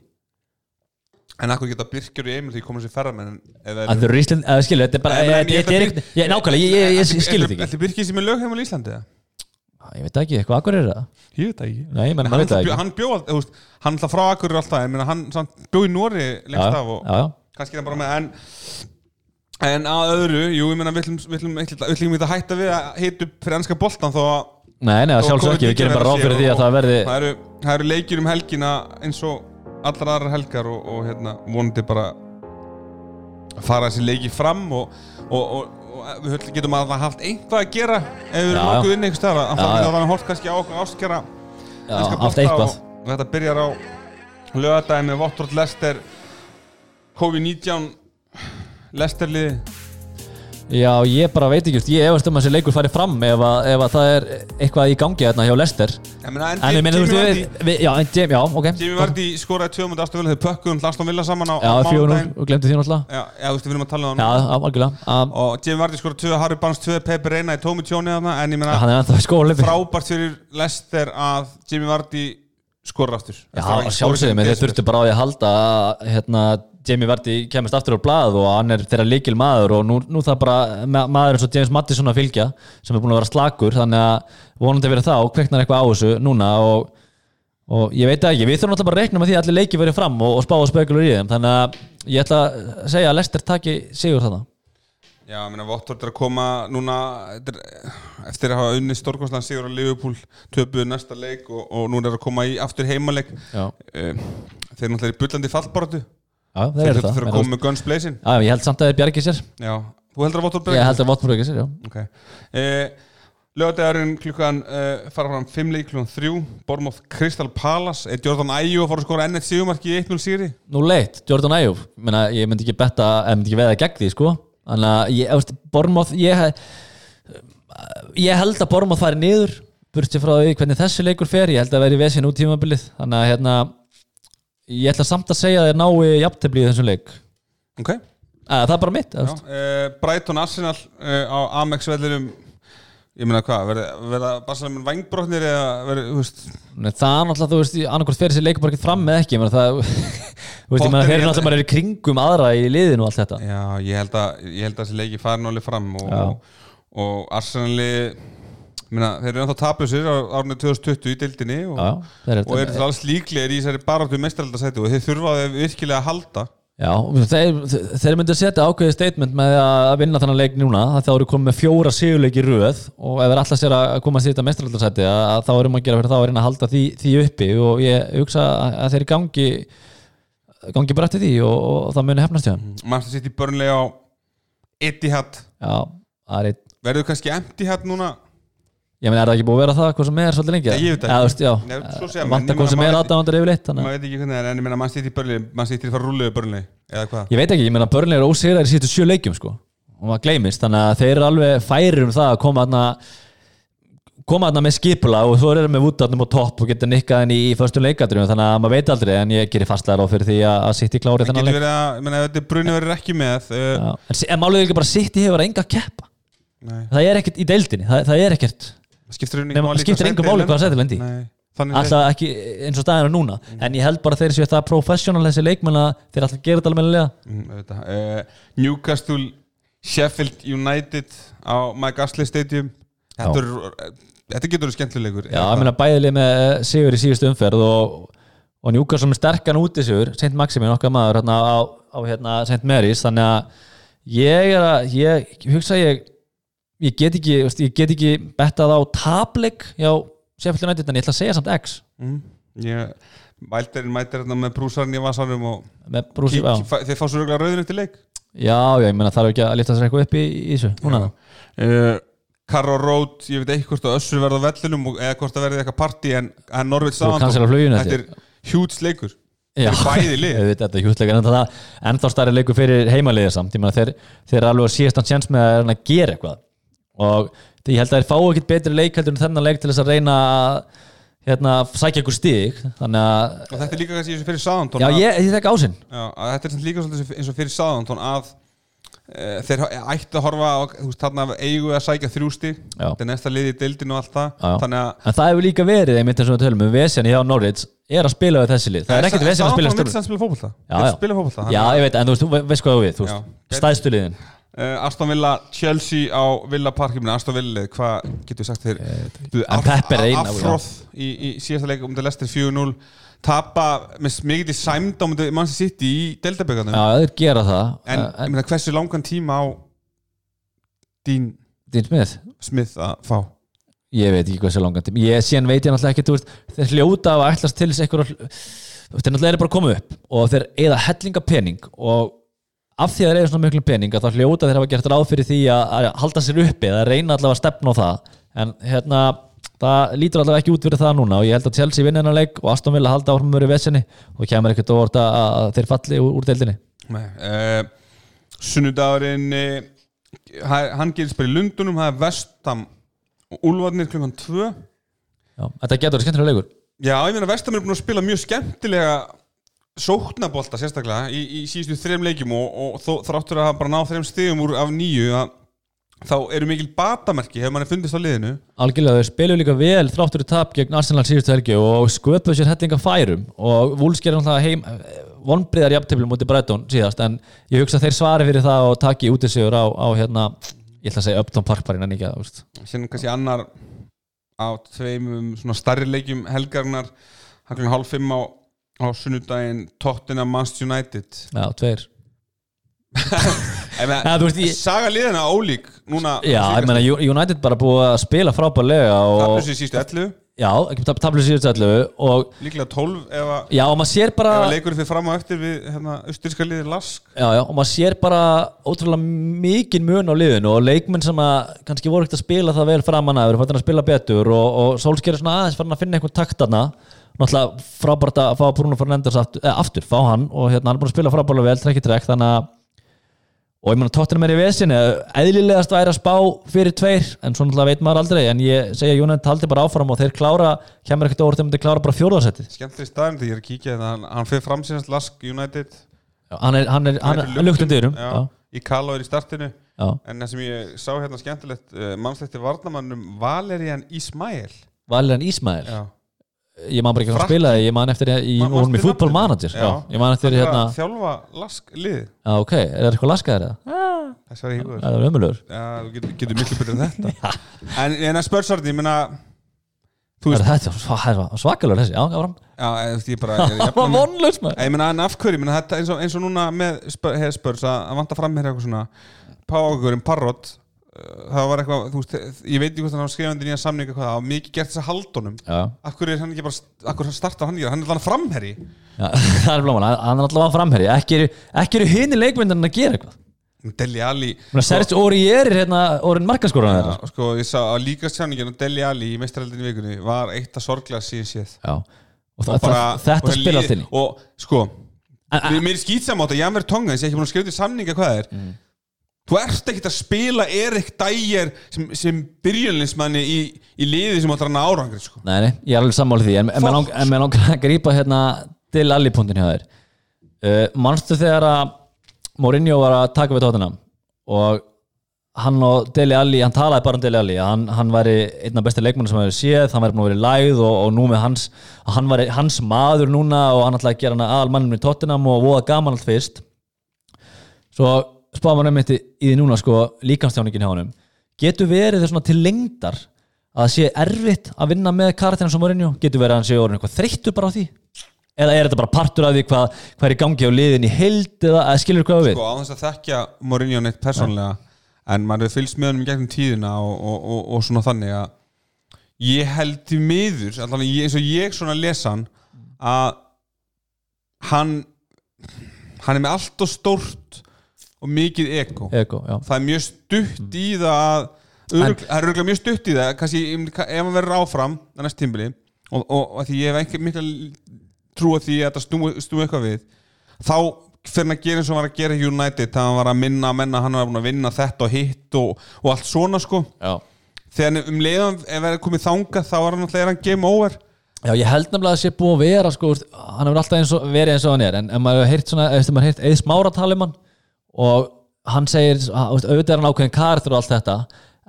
S1: en akkur geta Birkjur og Emil því komið sér ferramenn eða
S2: að þau eru Ísland, skilur, þetta er bara þetta þetta er nákvæmlega, ég, skilur þetta ekki.
S1: Ætli Birkir sem er lögheimul í Íslandi
S2: ég veit ekki, eitthvað akkur er það?
S1: Ég veit það ekki.
S2: Nei, menn,
S1: hann,
S2: veit það ekki.
S1: hann bjó alltaf, þú veist, hann alltaf frá akkur alltaf, hann samt, bjó í Nóri lengst af og
S2: já, já,
S1: kannski er það bara með en en að öðru, jú, ég meina við ætlum, við ætlum, við að hætta við að hita upp fyrir ennska boltan þó að
S2: nei, nei, sjálfsög ekki, við gerum bara ráð fyrir því að það verði
S1: það eru, það eru leikir um helgina eins og allar aðrar helgar og, og hérna, vonandi bara fara þessi leiki fram og, og, og, við getum að það haft einhvað að gera ef við erum nokkuð inn einhver stafra það var hort kannski á okkur enska
S2: haft
S1: og þetta byrjar á lögadagi með Votrot Lester COVID-19 Lesterliði
S2: Já, ég bara veit ekki, ég efast um að þessi leikur fari fram ef, að, ef að það er eitthvað í gangi þarna hjá Lester
S1: en
S2: ég meina, þú veist, já, en Jim, já, ok.
S1: Jimmy Vardy skoraði tvö mútið Aston Villa þegar pökkuðum Aston Villa saman á,
S2: Já,
S1: mánudaginn.
S2: og glemdi því náttúrulega.
S1: Já, já, þú veist, við erum að tala um það
S2: já, algjörlega. Um,
S1: Og Jimmy Vardy skoraði tvö, Harry Barnes tvö, Pepe Reina í tómi tjóni þarna En ég meina, frábært fyrir Lester að Jimmy Vardy skorar aftur.
S2: Já, sjálfsögum, þeir þurftu bara á því að halda að hérna, Jamie Vardy kemist aftur á blað og hann er þeirra líkil maður og nú, nú það bara ma maður eins og James Madison að fylgja sem er búin að vera slakur þannig að vonandi verið þá kveiknar eitthvað á þessu núna og, og ég veit ekki, við þurfum alltaf bara að reikna með því að allir leiki verið fram og, og spá og spekulur í þeim þannig að ég ætla að segja að Lester taki sigur þarna
S1: Já, ég meina, Votvort er að koma núna eftir að hafa unni stórkostlega sigur á Liverpool, töpuðu næsta leik og, og núna er að koma í aftur heimaleik.
S2: Já,
S1: um, Þeir eru náttúrulega í bullandi fallbaratu
S2: já þeir
S1: Þeir
S2: eru það
S1: að
S2: En
S1: koma með guns blazing.
S2: Já, ég held samt að þeir bjargi sér.
S1: Já, þú heldur að Votvort
S2: Ég held að Votmur ekki sér, já.
S1: Ok. Uh, Lögadagurinn klukkan uh, fara fram 5 leik klukkan 3 Bormóð Crystal Palace. Er Jordan Ayew að fara að skora ennett sigumarki í 1-0 sigri?
S2: Nú leitt, Jordan Ayew. Ég myndi ekki betta, myndi ekki veða gegn því sko. Þannig að ég, Bormoth ég, ég held að Bormoth fari niður burti frá því hvernig þessi leikur fer ég held að veri vesin út tímabilið. Þannig að hérna, ég ætla samt að segja að þeir nái jafntefli í þessum leik.
S1: Ok.
S2: Að, það er bara mitt
S1: uh, Brighton Arsenal uh, á Amex vellinum Ég meina hvað, verða, Barcelona vangbrotnir eða verða, þú veist?
S2: Það er náttúrulega, þú veist, þessi leikur bara ekki fram með ekki menn, það, þú veist, ég meina, þeir
S1: ég
S2: eru náttúrulega í kringum aðra í liðinu og allt þetta.
S1: Já, ég held að, ég held að þessi leiki fari náli fram og, og, Arsenali meina, þeir eru ennþá taplusir á árunni 2020 í deildinni og,
S2: Já,
S1: og eru alls líklegir í þessari baráttu mestraldasæti og þeir þurfa þeir virkilega að halda
S2: Já, þeir, þeir myndu setja ákveðið statement með að vinna þannig leik núna þá eru komið með fjóra sigurleiki í röð og ef þeir alltaf sér að komast í þetta mestraldarsæti að þá erum að gera fyrir þá að reyna að halda því, því uppi og ég hugsa að að þeir gangi gangi bara eftir því og, og það muni hefnast hjá hann
S1: Manchester City börnlega á Etihad.
S2: Já, það er eitt.
S1: Verður kannski Etihad núna
S2: Ég meina, er það ekki búið að vera það, hvað sem er svolítið lengi?
S1: Nei, ég veit
S2: Já,
S1: ekki.
S2: þú veist, já,
S1: Nei, svo segja menn,
S2: Vanta
S1: ég
S2: hvað sem er aðdánandar yfirleitt þannig að-
S1: maður veit ekki hvernig það er en ég meina Manchester City börnlega Manchester City fara rúlega börnlega eða hvað
S2: Ég veit ekki, ég meina Burnley er ósigraðir í síðustu sjö leikjum sko og maður gleymist, þannig að þeir eru alveg færir um það að koma þarna koma þarna með skipula og svo eru með vútarnum á topp og geta nikkað henni í förstum leikadrjum þannig að maður veit aldrei en ég gerir fastlega ráð fyrir því að, að sitt í klári
S1: getur verið að ég ef þetta brunni verður ekki með
S2: Já. En, en málið er ekki bara sitt í hefur enga að keppa
S1: nei,
S2: það er ekkert í deildinni, það, það er ekkert
S1: skiptir
S2: Nei, það skiptir engu máli hvað sæti lendi alltaf ekki eins og staðinu núna. En ég held bara þeir séu það professional þessi leikmenn að þeir alltaf gera þetta alveg meðlega
S1: Mm, uh, Newcastle Sheffield United á Mike Astley Stadium. Þetta, er, þetta getur verið skemmtilegur
S2: Já, ég meina bæðileg með eh, sigur í síðustu umferð og, og Newcastle með sterkan úti sigur St. Maximin okkar maður hérna, á, á hérna, St. Mary's. Þannig að ég er að ég, hugsa ég ég get ekki, ég get ekki bettað á tablik hjá Sheffield United en ég ætla að segja samt X.
S1: Mm, ég, Vælderinn mætir hérna með brúsarinn í vasanum
S2: já.
S1: þeir fá svo röglega rauðin eftir leik?
S2: Já, já, ég meina þarf ekki að lifta sér eitthvað upp í, í þessu núna.
S1: Uh, Carro Road, ég veit ekki hvort að Össur verða á vellinum og- eða hvort að verði eitthvað partí en, en
S2: cancela fluginu
S1: þetta er hjúts leikur.
S2: Já, þetta er hjústleika en það er ennþá stærri leikur fyrir heimaliðið samt. Ég meina þeir, þeir eru alveg að síðast hans sjans með að gera eitthvað og ég held að þeir fá ekkert betri leik heldur en þennan leik til þess að reyna að hérna, sækja ykkur stig. Þannig að,
S1: og þetta er líka kannski eins og fyrir Sáðantón
S2: já ég, ég þekka ásinn.
S1: Já, að þetta er líka eins og fyrir Sáðantón að e, þeir ættu að horfa þú veist, þarna eigu að sækja þrjústi þetta er næsta liði í deildinu og allt það. Að
S2: en það hefur líka verið einmitt eins og við tölum um Vesjan hjá Norwich er að spila við þessi lið. Það er ekkert Vesjan að spila stjórn Já,
S1: Vill
S2: já.
S1: spila fótbolta
S2: en
S1: uh, Aston Villa, Chelsea á Villa Park ég meina Aston Villa, hvað getur við sagt þér? Þú-
S2: En Pep er ein af-
S1: Afroð í, í síðasta leik um til Leicester 4-0 tapa með mikið til sæmd á Manchester City í deildaböggarnum
S2: já þeir gera það.
S1: En,
S2: en,
S1: ég meina, hversu langan tíma á Dean
S2: Smith?
S1: Smith að fá?
S2: Ég veit ekki sér langan tíma. Ég síðan veit ég náttúrulega ekki Þeir hljóta að ætlast til þess eitthvað Þeir náttúrulega eru bara að koma upp Og þeir eða hellinga pening Og af því að þeir eru svona miklu pening Þá hljóta þeir hafa gert ráð fyrir því að, halda sér uppi Eða reyna allavega að stefna á það. En hérna Það lítur allavega ekki út fyrir það núna Og ég held að Chelsea vinna hennar leik Og Aston Villa halda áfram verið vesenni Og kemur ekkert óvart að, að þeir falli úr, úr deildinni.
S1: Uh, Sunnudagurinn það- hann gerist bara í Lundunum það er Vestam og Úlfarnir klukkan 2
S2: Já, þetta getur skemmtilega leikur.
S1: Já, ég meina Vestam er búin að spila mjög skemmtilega sóknabolta sérstaklega í, í síðustu þrem leikjum og, og þó, þráttur að bara náð þrem stigum úr af nýju að þá eru mikil batamerki hefur manni fundist á liðinu.
S2: Algjörlega, þau spilu líka vel þráttur í tap gegn Arsenal síðustu helgi og sköpuðu sér hellinga færum. Og gerir náttúrulega heim vonbriðar jafntöflum mútið Breitón síðast en ég hugsa þeir svari fyrir það og taki útisigur á, á hérna, ég ætla að segja Upton Park bara innan ekki
S1: sem kannski annar á tveimum svona starri leikjum helgarnar hálf fimm á, á sunnudaginn Tottenham Manchester United.
S2: Já, tveir.
S1: Meina,
S2: Ja, veist, ég-
S1: Saga liðina ólík núna
S2: Já, ég meina United bara búið að spila frábærlega og
S1: Taplu sér sístu 11
S2: já, tablu síðustu allu og
S1: Líklega 12 ef að
S2: já, og maður sér bara
S1: Ef að leikurinn fyrir fram á eftir við hérna, austurska liðið Lask.
S2: Já, já, og maður sér bara ótrúlega mikinn mun á liðinu og leikmenn sem að kannski voru ekkert að spila það vel framan að eru fættin að spila betur og, og Solskjær er svona aðeins farin að finna einhvern takt þarna náttúrulega frábært að fá Bruno Fernandes aftur, eh, aftur fá hann og hérna hann er búin að spila frábærlega vel, trekk í trekk þannig að og ég meina tóttunum er í vesinni eðlilegast væri að spá fyrir tveir en svo náttúrulega veit maður aldrei en ég segja Jónænt haldi bara áfram og þeir klára kemur ekkert óvart þeim þeir klára bara fjórðarsettið
S1: Skemmtileg staðin þegar ég er að kíkja hérna, hann, hann fyrir fram síðan Lask United.
S2: Er, hann er, hann er, hann er lukt undir um
S1: já,
S2: já,
S1: Í Kalo er í startinu.
S2: Já.
S1: En það sem ég sá hérna skemmtilegt uh, mannsletti varnamannum Valerian Ismail.
S2: Valerian Ismail.
S1: Já
S2: ég man bara ekki hvað hann spilaði ég man eftir í
S1: manstu
S2: fútbol
S1: nafnið?
S2: manager já. ég man eftir hérna
S1: Þjálfa Lask lið
S2: já, ok, er það eitthvað laskaðir eða?
S1: Var ég híkur
S2: það er
S1: þú getur, miklu betur en þetta. En, en að spörsarði, ég meina Þú
S2: það er svakalur þessi, já, áfram.
S1: Já, ég, ég bara ég,
S2: var vonlaus maður.
S1: Ég meina, en af hverju, ég meina, þetta eins og, eins og núna með spörs að, vanta fram hér eitthvað svona Págurinn Parrot uh, það var eitthvað, þú veist, ég veit ekki hvort hann var skrifandi nýja samninga hvað, það var mikið gert þess að haldunum Af hverju er hann ekki bara, af hverju starta hann ekki, hann er þannig framherri
S2: já, það er blóman, hann er alltaf framherri ekki eru, ekki eru hini leikmyndan að gera eitthvað?
S1: Deli Ali
S2: Serge Aurier er hérna orðin markaskoran þeirra
S1: Já, sko, ég sá á líka stjáningin og Deli Ali í meistaraldinni vikunni var eitt að sorglega síðan séð.
S2: Já, og,
S1: Og bara-
S2: þetta
S1: og
S2: spila
S1: lið-
S2: allt inn í.
S1: og sko, mér er að Tonga ég þú ert ekkert að spila Erik Dyer sem, sem byrjunlinsmanni í, í liði sem áttur hann árangri sko.
S2: Nei, nei, ég er alveg sammálið því en, en mér langar að grípa hérna til allipunktin hjá þér. Uh, Manstu þegar að Mourinho var að taka við tóttunum og hann og Deli Alli, hann talaði bara um Deli Alli að hann, hann væri einn af bestu leikmennir sem hefur séð hann væri búin að vera í læð og, og nú með hans að hann væri hans maður núna og hann ætlaði að gera hann aðal mannum í tóttunum og voða gaman allt fyrst. Svo spáðum hann einmitt í í því núna sko líkamstjáningin hjá honum. Getur verið þess svona til lengdar að sé erfitt að vinna með karakterina sem Mourinho, getur verið að hann sé orðin eitthvað þreyttur bara á því? Eða er þetta bara partur af því hvað, hvað er í gangi á liðin í heild eða, skilur hvað við
S1: sko, á þess að þekkja Mourinho neitt persónlega en maður hefur fylgst með honum í gegnum tíðina og, og, og, og svona þannig að ég held í miður allan ég, eins og ég svona lesa hann að hann hann er með allt og stórt og mikið Ego,
S2: já.
S1: það er mjög stutt í það að örugl, það er örgulega mjög stutt í það kannski ef hann verður áfram á næst tímbili og, og, og því ég hef ekki mikla trú að því að þetta snúi, snúi eitthvað við þá fyrir að gera eins og var að gera United hann var að minna að menna hann var að vinna þetta og hitt og, og allt svona sko
S2: Já.
S1: þegar um leiðan ef það er komið þanga þá var hann alltaf er game over
S2: já, ég held nefnilega að það sé búið að vera sko, hann hefur alltaf eins og, verið eins og hann er en, en maður hefur heyrt svona, eftir maður heyrt Eið Smára tala um og hann segir, auðvitað er hann ákveðin karakter og allt þetta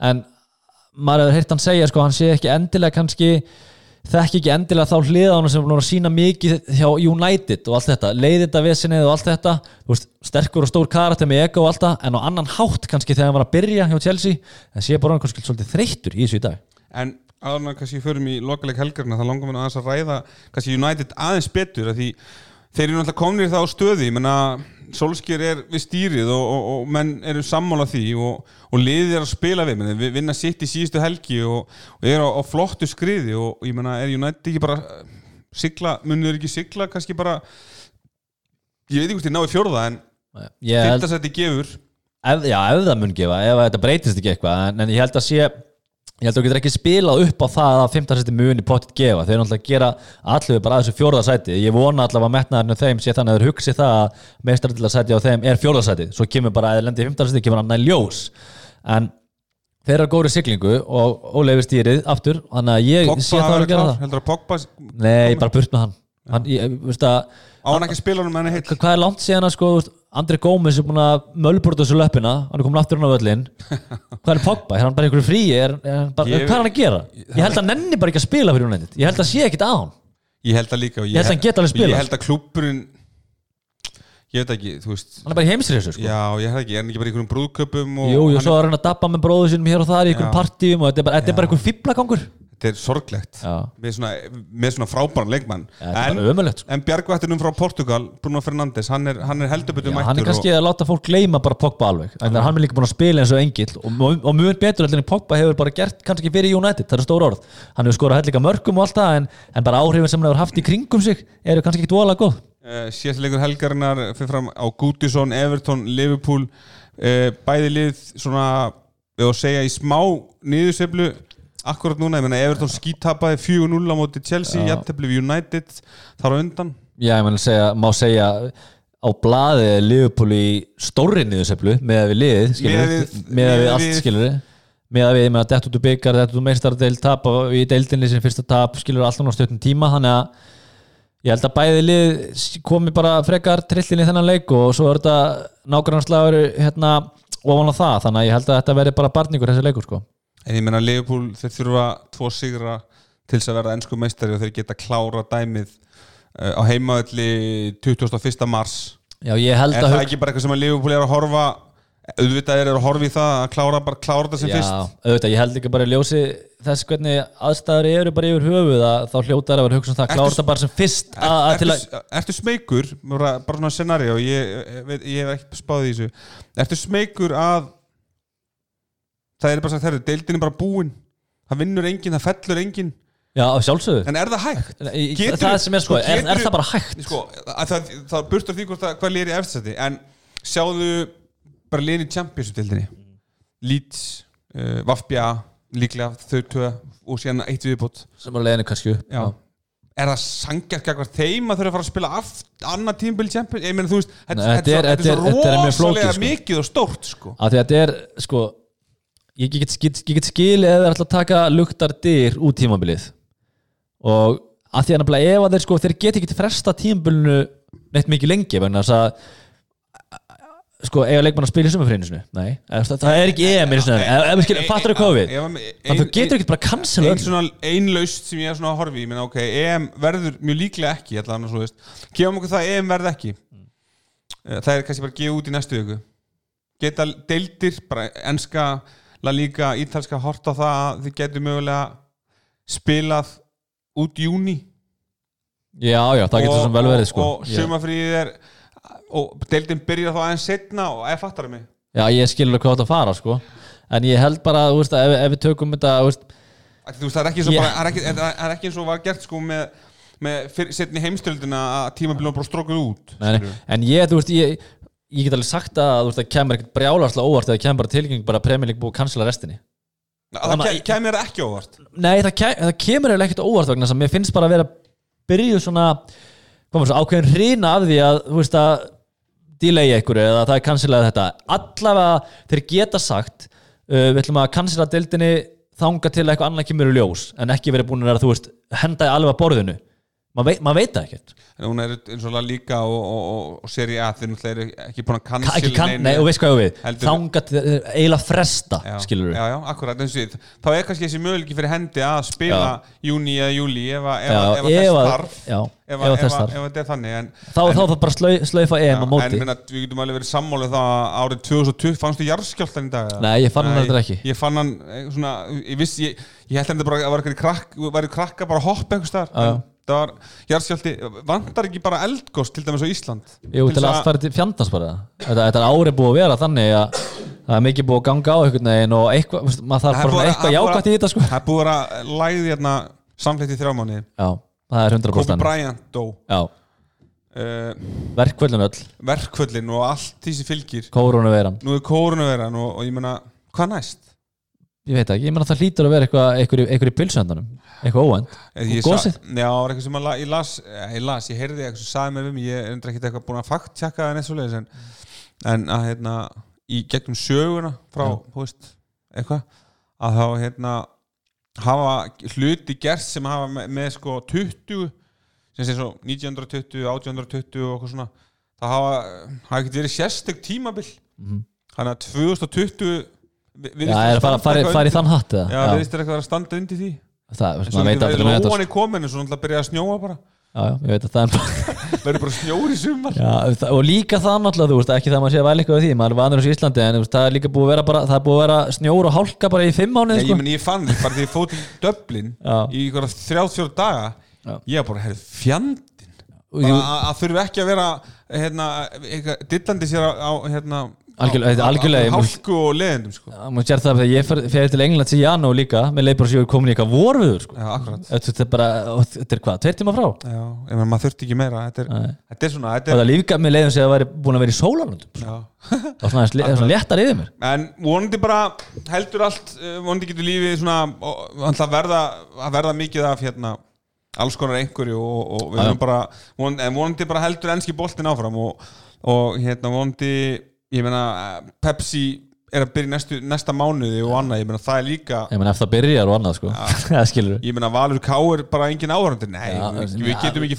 S2: en maður hefur heyrt hann segja sko, hann sé ekki endilega kannski þekki ekki endilega þá hliða hann sem er búin að sína mikið hjá United og allt þetta leiði þetta vesinið og allt þetta veist, sterkur og stór karakter með ego og allt það en á annan hátt kannski þegar hann var að byrja hjá Chelsea en sé bara hann kannski svolítið þreyttur í þessu í dag.
S1: En áður en kannski förum í lokaleg helgarna þá langar mér aðeins að ræða kannski United aðeins betur að því þeir eru náttúrulega komnir í þá stöði menna Solskjör er við stýrið og, og, og menn eru sammála því og, og liðið er að spila við menn, við vinna sitt í síðustu helgi og, er á, á flottu skriði og, ég menna er United ekki bara eh, sigla, munur ekki sigla kannski bara ég veit ekki hvort ég náði fjórða en fyrta seti gefur.
S2: Ef, já, ef það mun gefa ef þetta breytist ekki eitthvað en, en ég held að sé ég held að þú getur ekki spilað upp á það að 15 seti muni pottit gefa, þeir náttúrulega gera allir bara að þessu fjórðasæti, ég vona allavega að metnaðarinn á þeim sé þannig að þeir hugsi það að meistarallasæti á þeim er fjórðasæti svo kemur bara að þeir lendi í 15 seti, kemur hann næ ljós. En þeir eru góri siglingu og óleifir stýrið aftur, þannig að ég sé
S1: Pogba
S2: það
S1: er
S2: að gera það.
S1: Að Pogba
S2: Nei, bara burt með hann, hann ég, að,
S1: á hann ekki að spila hann með henni
S2: Hva- hvað er langt síðan að sko, Andri Gómez er búin að mölbrota þessu löppina, hann er komin aftur hann á völlin hvað er Pogba, er hann bara einhverju fríi er, er hann bara,
S1: Ég-
S2: hvað er hann að gera? Ég held að nenni bara ekki að spila fyrir United. Ég held að sé ekkit að hann
S1: ég held að líka og
S2: Ég held að hann geti alveg spilað.
S1: ég held að klúburinn ég veit ekki, þú veist
S2: hann er bara í heimsreysu sko.
S1: já, ég held ekki, er hann ekki bara í einhverjum brúðköpum og
S2: jú, jú,
S1: hann
S2: svo er hann að dabba með bróðu sinum hér og þar í einhverjum
S1: Já.
S2: partíum og þetta er bara, þetta er bara einhver fiblagangur
S1: þetta er sorglegt
S2: Já.
S1: með svona, með svona frábæran leikmann
S2: þetta er
S1: en,
S2: bara ömulegt sko.
S1: en Bjargvættinum frá Portugal Bruno Fernandes, hann er, hann er mættur
S2: hann er kannski að láta fólk gleyma bara Pogba alveg en hann er líka búin að spila eins og engill og, og, og mjög betur heldur en Pogba hefur bara gert kannski fyrir United, það er stór orð hann hefur skorað hellinga mörgum og allt það en, en bara áhrifin sem hann hefur haft í kringum sig eru kannski ekki dvoðalega góð
S1: uh, síðastleikur helgarinnar fyrir fram á Goodison, Everton, Liverpool. Uh, bæði lið svona við að segja í smá niðurseflu akkurat núna, ég menna Everton skítapaði 4-0 á móti Chelsea, jafntefli við United þar á undan.
S2: Já, ég meina að segja, má segja á blaði er Liverpool í stórri niðurseflu með að við liðið skilur,
S1: við-
S2: með að við allt
S1: við-
S2: skilur með að við, með að dett út úr byggar dett út úr meistardeild tap og í deildinni sem fyrsta tap skilur alltaf náttúrulega stjórnum tíma þannig að ég held að bæði lið komi bara frekar trillin í þennan leik og svo er þetta nágrannslagur hérna ofan á það þannig að ég held að þetta verði bara barningur þessi leikur sko
S1: en ég menna Liverpool þeir þurfa tvo sigra til þess að verða ennsku meistari og þeir geta klára dæmið uh, á heimaðalli 21. mars
S2: Já, ég held
S1: er
S2: að
S1: það ekki bara eitthvað sem að Liverpool er að horfa auðvitað er að horfa í það að klára bara klára þetta sem
S2: Já,
S1: fyrst.
S2: auðvitað, ég held ekki bara í ljósi þess hvernig aðstæður eru bara yfir höfuð að þá hljótar að vera hugsa um það að klára þetta bara sem fyrst að, að til að
S1: ertu, smeykur? Bara, svona scenario ég, ég, veit- ég hef ekki spáð í þessu. Ertu smeykur að það er bara sagt, herru, deildin er bara búin. Það vinnur enginn, það fellur enginn.
S2: Já, sjálfsögðu.
S1: En er það hægt? Geturðu-
S2: Það sem er sko, er, er
S1: geturðu-
S2: það bara hægt?
S1: sko, að það, það burtur því hvort það, hvað liðir í eftirsæti en sjáðu bara liðin í Championship-deildinni Leeds, uh, Vafbja líklega þau tvö og síðan eitt viðbót
S2: sem er leiðinu kannski upp
S1: Já. Er það sangjart gagvar þeim að þurfa að fara að spila aft, annað tímbil Champions Ég meina þú veist, þetta,
S2: Nei,
S1: þetta,
S2: er-
S1: er
S2: er-
S1: svo
S2: er mjög flókið,
S1: rosalega
S2: sko.
S1: mikið og stórt sko.
S2: Að þetta er, sko ég get, get, get skilið eða ætla að taka luktar dyr út tímabilið og að því að nefnilega ef að þeir sko, þeir get ekki fresta tímabilinu neitt mikið lengi vegna þess að sko, eiga leikmann að spila í sumafriðinu sinu nei, það, er ekki EM í skilja, fattar þú hvað við þannig að þú getur ekki bara að cancela
S1: Einn svona einlaust sem ég er svona að horfi Ég meina ok, EM verður mjög líklega ekki Þannig að svo veist. Gefum okkur það að EM verð ekki. Eh, Það er kannski bara að gefa út í næstu viku. Geta deildir Bara enska, líka, ítalska Horta það að þið getur mögulega Spilað út í júni
S2: já, já, það getur sem vel verið sko.
S1: Og
S2: Já.
S1: sumafríð er og deildin byrjar þá aðeins setna og eða fattar það mig?
S2: Já, ég skilur hvað þetta fara sko. En ég held bara, þú veist, að ef, ef við tökum þetta þú veist,
S1: það er ekki, svo
S2: Ég-
S1: bara, það er ekki, eins og var gert sko með, með setni heimstöldina að tímabilið bara strókuð út
S2: nei. En ég, þú veist, ég, ég get alveg sagt að það kemur ekkert brjálarslega óvart eða kemur bara tilgeng bara að League búið að cancela restinni
S1: það
S2: Þannig
S1: ke
S2: að-
S1: kemur ekki óvart?
S2: Nei, það, ke það kemur ekkert óvart vegna að mér finnst bara að vera byrjuð svona ákveðin hrýna af því að þú veist að delaya einhverju eða það er cancelað þetta. Allavega þeir geta sagt uh, við ætlum að cancela deildinni þanga til að eitthvað annað kemur í ljós en ekki verið búin að þú veist, henda alveg að borðinu maður veit, mað veit það ekkert.
S1: En hún er eins og Liga og, og, og, og seri A þeir eru ekki búin að
S2: Ka-
S1: cancel
S2: ekki kann, nei, og veist hvað ég við? til eiginlega fresta
S1: já,
S2: skilur við
S1: já, já, akkurat, eins og því þá er kannski þessi möguleiki fyrir hendi að spila júni eða júli ef að að- að þess þarf. ef, að-
S2: að
S1: að- að þetta er þannig en,
S2: þá þá það bara slau, slaufa EM á móti.
S1: En minna, við getum alveg verið sammálið það að árið 2020 fannstu jarðskjáltan í dag?
S2: Nei, ég fann hann heldur ekki.
S1: Ég fann hann eh, svona, ég vissi, ég, held að það var eitthvað krakka bara að hoppa einhvers Það var jarðskjálti, vantar ekki bara eldgóst til dæmis á Ísland?
S2: Jú, til að færi til fjandans bara Þetta, þetta er árið búið að vera þannig að það er mikið búið að ganga á einhvern veginn og eitthvað, maður þarf
S1: Það er
S2: bara eitthvað
S1: það er
S2: jákvæmt í þetta sko
S1: Það er búið að lægði hérna samfleytt í þrjá mánuði.
S2: Já, það er 100%
S1: Kobe Bryant dó.
S2: Já,
S1: Uh,
S2: verkvöldin öll,
S1: verkvöllin og allt því sem fylgir.
S2: kórunu veiran
S1: Nú er kórunaveiran og, og ég meina, hvað næst?
S2: Ég veit ekki, ég meina það hlýtur að vera eitthvað eitthvað, í pilsöndanum, eitthvað
S1: Ég
S2: og
S1: sa- Já, var eitthvað sem að la, ég las eh, ég las, ég heyrði eitthvað sem sagði mér um ég er endur ekkert eitthvað búin að fakt tjekka það neitt svoleiðis en, en að hérna í gegnum söguna frá, veist, eitthvað að þá hérna hafa hluti gert sem hafa með, með sko 20 sem sé svo 1920, 1820 og eitthvað svona það hafa, hafa ekkert verið sérstök tímabil. Þannig að 2020 vi-
S2: já,
S1: virðist
S2: er að fara, í þann hatt eða?
S1: Já, það virðist eitthvað að standa undir því
S2: það,
S1: En
S2: veist,
S1: svo
S2: maður veit
S1: getur við lóan í komin en svo náttúrulega byrja að snjóa bara
S2: já, já, ég veit að það er
S1: verður bara snjór í sumar
S2: Já, og líka það náttúrulega, þú veist, ekki það að maður sé að væla eitthvað við því, maður er vanur þessu Íslandi en veist, það er líka búið að vera bara, það er búið að vera snjór og hálka bara í fimm
S1: ég,
S2: sko.
S1: meni, ég fann því bara því ég fóð til Dublin
S2: Já.
S1: í 34 daga
S2: Já.
S1: ég var bara, herrðu, fjandinn
S2: Og
S1: bara að að þurfi ekki að vera hérna, dillandi sér á, á hérna,
S2: Algjörlega- er
S1: hálku og leðendum sko.
S2: Ég fer, fer til England til Janó líka, með leið bara sér komin í eitthvað vorfiður, sko. Þetta er bara, þetta er hvað, tveir tíma frá?
S1: Já, ég meina, maður þurfti ekki meira þetta er, þetta er svona þetta er,
S2: líka með leiðum sem það væri búin að vera í sólarlundum, sko. Það var svona, svona léttar yfir mér.
S1: En vonandi bara heldur allt eh, vonandi getur lífið svona að verða, að verða mikið af hérna alls konar einhverju og, og við erum bara vonandi bara heldur enski boltin áfram og, og hérna vonandi ég meina eh, Pepsi er að byrja næstu, næsta mánuði og annað, ég meina það er líka
S2: Ég menn eftir að byrja og annað, sko.
S1: Ég meina Valur K er bara engin áhörandi nei,
S2: Já,
S1: við, við getum ekki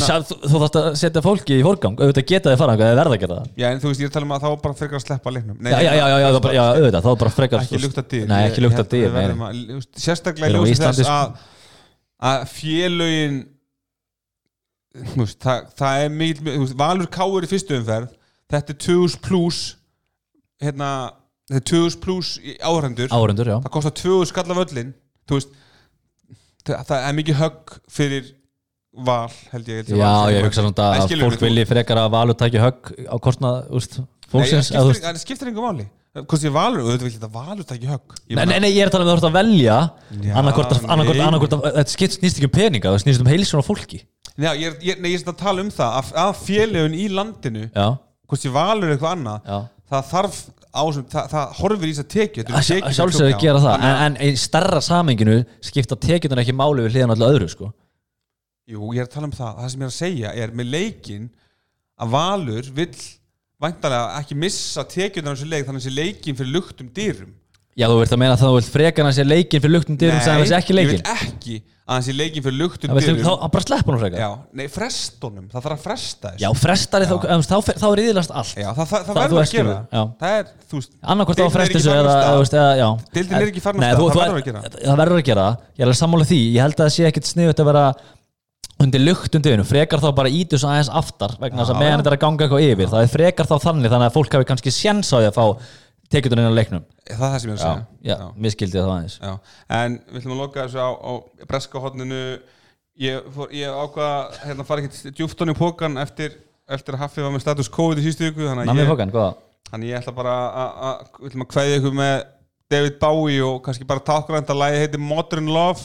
S2: sjá, þú, þarfst að setja fólki í fórgang, auðvitað geta þið fara, það er verða að gera það.
S1: já, en þú veist, ég er að tala um að þá bara frekar að sleppa leiknum. Nei,
S2: Já, já, já, já, er auðvitað, þá er bara frekar
S1: ekki lukta dyr.
S2: Nei, ekki lukta nei,
S1: sérstaklega ljósi þess
S2: sko.
S1: að, að félögin það, það er mikil Valur Káur í fyrstu umferð þetta er 2000 plus hérna, þetta er 2000 plus áhrendur,
S2: Áhundur, já.
S1: það kostar 2000 skall af öllin þú veist það, það er mikið högg fyrir val, held ég, held
S2: Já, ég hugsa svona að fólk vilji frekar að valur taki högg á kostnað, fólksins,
S1: það skiptir, engum máli. Hvort ég valur, auðvitað vil þetta valur takki högg. Ég
S2: Nei, nei, nei, ég er að tala um að þú ert að velja annarkort, annarkort, þetta snýst ekki um peninga, það snýst um heilsun á fólki.
S1: Já, ég er, ég, nei, ég að tala um það að, að félögin í landinu
S2: Já,
S1: hvort ég valur eitthvað annað
S2: já.
S1: það þarf ásum, það, það horfir í þess að tekju
S2: Að sjá- að Sjálfsögðu gera það, en, en í starra samenginu skipta tekjunum ekki máli við hliðan allir öðru, sko.
S1: Jú, ég er að tala um það, það sem ég er að segja er með leikin að valur vill væntalega ekki missa tekjunar á þessu leik þannig að þessi leikin fyrir luktum dyrum
S2: Já, þú vilt að meina að þú vilt frekar að sé leikin fyrir luktum dyrum sem það sé ekki
S1: ég
S2: leikin
S1: vil ekki að þessi leikin fyrir luktum
S2: Það
S1: dyrum.
S2: þá bara sleppa hún frekar.
S1: Já, nei, frestunum, það þarf að fresta þessu.
S2: Já, frestari þá, um, þá, þá, þá er yðilast allt.
S1: Já, það, það, það
S2: Það-
S1: verður
S2: þú
S1: að gera.
S2: já.
S1: það er, þú veist
S2: annarkvort á að fresta þessu eða, eða, veist, eða, já.
S1: Deildin er ekki
S2: Nei, þú-
S1: það
S2: þú-
S1: verður að gera.
S2: það verður að gera, ég er sammála því. Ég held að það sé ekkit sniðut að vera undir lukt undir vinnu, frekar þá bara ítu aðeins aftar vegna þess að meðan þetta er að ganga eitthvað yfir. Það er frekar þá þannig þannig að fólk hafi kannski séns á því að fá tekjutunum inn á leiknum.
S1: Það er það sem ég er að segja.
S2: já, miskildi það aðeins.
S1: Já. En við ætlum að loka þessu á, á breska hotninu Ég, fór, ég ákvað hérna fara ekkert djúftan í pókan eftir, eftir að Haffi var með status COVID í sístu viku þannig að
S2: Namið
S1: ég,
S2: fókan, hvað?
S1: þannig ég ætla bara að- að við ætlum að kveðja ykkur með David Bowie og kannski bara tákgrænt að lagi heiti Modern Love.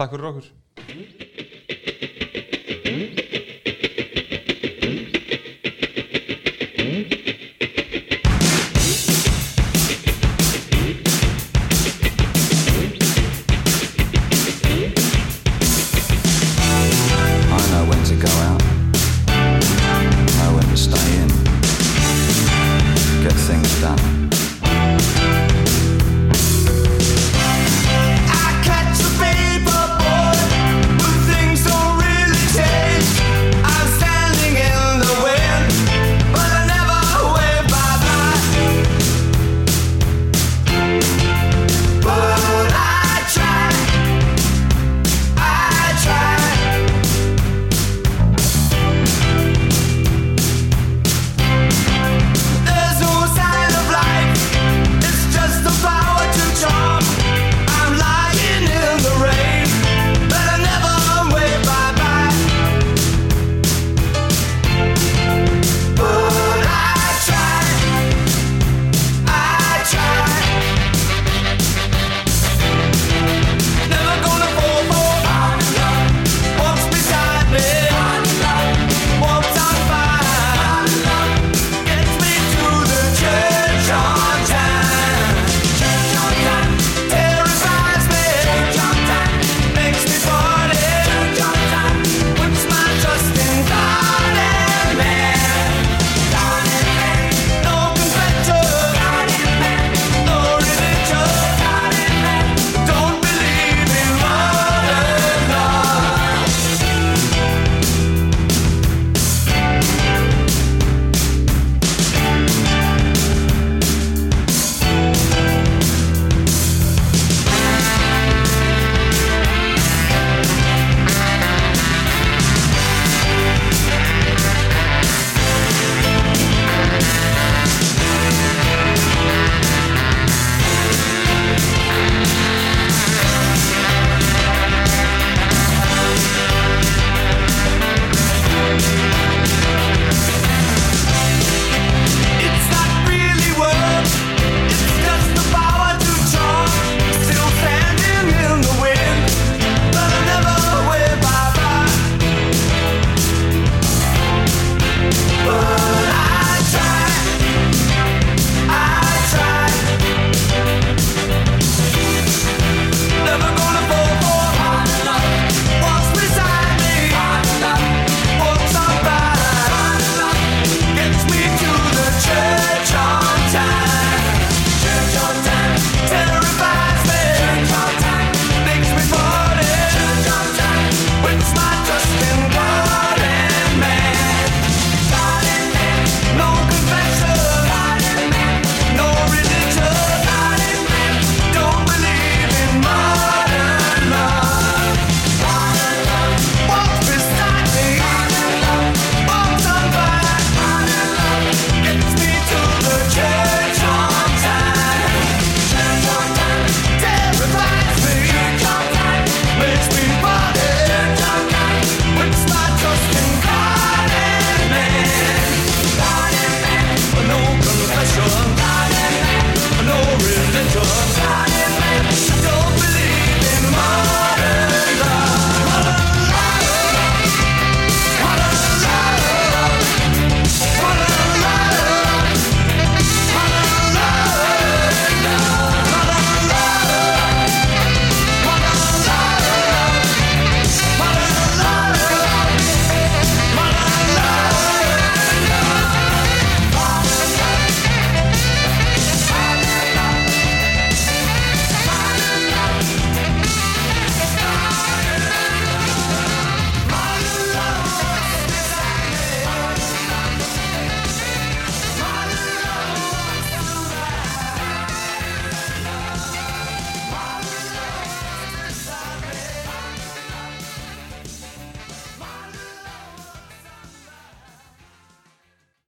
S1: Takk fyrir okkur